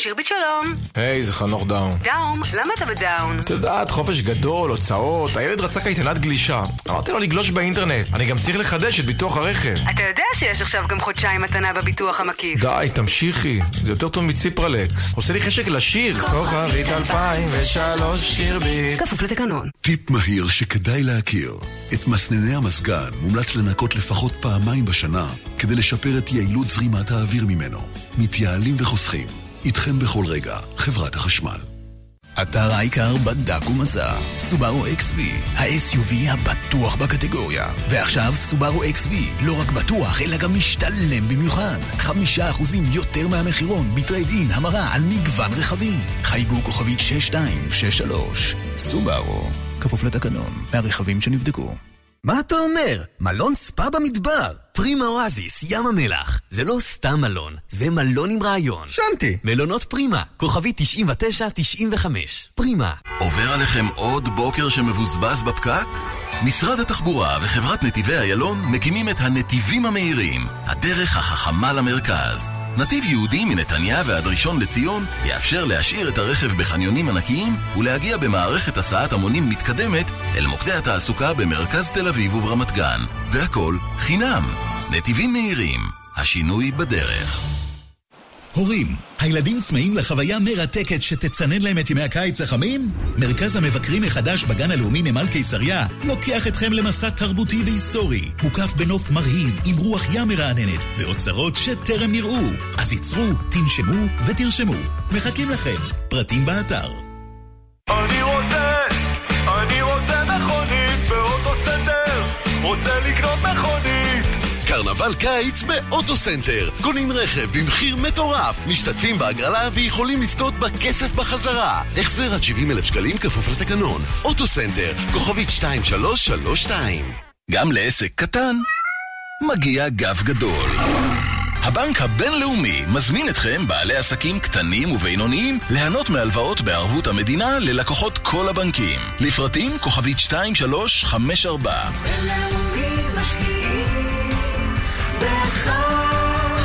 Speaker 30: שירבית שלום.
Speaker 29: היי, זה חנוך דאום.
Speaker 30: דאום, למה אתה ב-down?
Speaker 29: את יודעת, חופש גדול, הוצאות, הילד רצה קייטנת גלישה. אמרתי לו לגלוש באינטרנט, אני גם צריך לחדש את ביטוח הרכב.
Speaker 30: אתה יודע שיש עכשיו גם חודשיים מתנה בביטוח המקיף.
Speaker 29: די, תמשיכי, זה יותר טוב מציפרלקס. עושה לי חשק לשיר. כוכבית 2003 שירבית.
Speaker 30: כפוף לתקנון.
Speaker 16: טיפ מהיר שכדאי להכיר. את מסנני המזגן מומלץ לנקות לפחות פעמיים בשנה כדי לשפר את יעילות זרימת האוויר ממנו. מתייעלים וחוסכים. איתכם בכל רגע, חברת החשמל.
Speaker 22: אתר העיקר בדק ומצא, סובארו XV, ה-SUV הבטוח בקטגוריה. ועכשיו סובארו XV, לא רק בטוח, אלא גם משתלם במיוחד. חמישה אחוזים יותר מהמחירון בטרייד אין המרה על מגוון רכבים. חייגו כוכבית 6263, סובארו, כפוף לתקנון, מהרכבים שנבדקו.
Speaker 37: מה אתה אומר? מלון ספא במדבר. פרימה אואזיס, ים המלח. זה לא סתם מלון, זה מלון עם רעיון. שנתי. מלונות פרימה, כוכבי 99-95. פרימה.
Speaker 16: עובר עליכם עוד בוקר שמבוזבז בפקק? משרד התחבורה וחברת נתיבי איילון מקימים את הנתיבים המהירים, הדרך החכמה למרכז. נתיב יהודי מנתניה ועד ראשון לציון יאפשר להשאיר את הרכב בחניונים ענקיים ולהגיע במערכת הסעת המונים מתקדמת אל מוקדי התעסוקה במרכז תל אביב וברמת גן. והכל חינם. נתיבים מהירים, השינוי בדרך.
Speaker 23: הורים, הילדים צמאים לחוויה מרתקת שתצנן להם את ימי הקיץ החמים? מרכז המבקרים החדש בגן הלאומי נמל קיסריה לוקח אתכם למסע תרבותי והיסטורי, מוקף בנוף מרהיב עם רוח ים מרעננת ואוצרות שטרם נראו. אז ייצרו, תנשמו ותרשמו. מחכים לכם. פרטים באתר.
Speaker 35: אני רוצה, אני רוצה מכונית באוטו סנטר, רוצה לקנות מכונית.
Speaker 16: קרנבל קיץ באוטו סנטר. קונים רכב במחיר מטורף, משתתפים בהגרלה ויכולים לזכות בכסף בחזרה. החזר עד 70 אלף שקלים כפוף לתקנון. אוטו סנטר, כוכבית 2332. גם לעסק קטן, מגיע גב גדול. הבנק הבינלאומי מזמין אתכם, בעלי עסקים קטנים ובינוניים, ליהנות מהלוואות בערבות המדינה ללקוחות כל הבנקים. לפרטים כוכבית 2354.
Speaker 20: בינלאומי משקיעים בך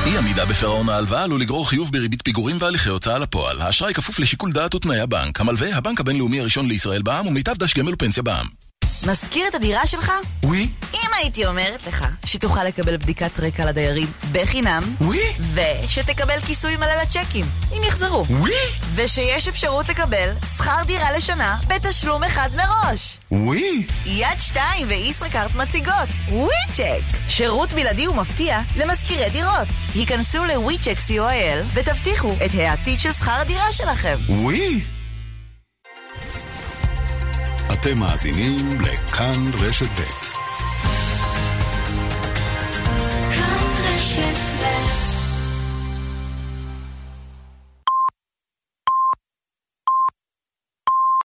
Speaker 16: אי עמידה בפירעון ההלוואה עלול לגרור חיוב בריבית פיגורים והליכי הוצאה לפועל. האשראי כפוף לשיקול דעת ותנאי הבנק. המלווה, הבנק הבינלאומי הראשון לישראל בע"מ ומיטב דש גמל ופנסיה בע"מ.
Speaker 38: מזכיר את הדירה שלך?
Speaker 1: ווי.
Speaker 38: אם הייתי אומרת לך שתוכל לקבל בדיקת רקע לדיירים בחינם,
Speaker 1: ווי.
Speaker 38: ושתקבל כיסוי מלא לצ'קים, אם יחזרו.
Speaker 1: ווי.
Speaker 38: ושיש אפשרות לקבל שכר דירה לשנה בתשלום אחד מראש.
Speaker 1: ווי.
Speaker 38: יד שתיים וישראכרט מציגות. ווי צ'ק. שירות בלעדי ומפתיע למזכירי דירות. היכנסו לווי צ'ק co.il ותבטיחו את העתיד של שכר הדירה שלכם.
Speaker 1: ווי.
Speaker 15: אתם מאזינים לכאן רשת ב'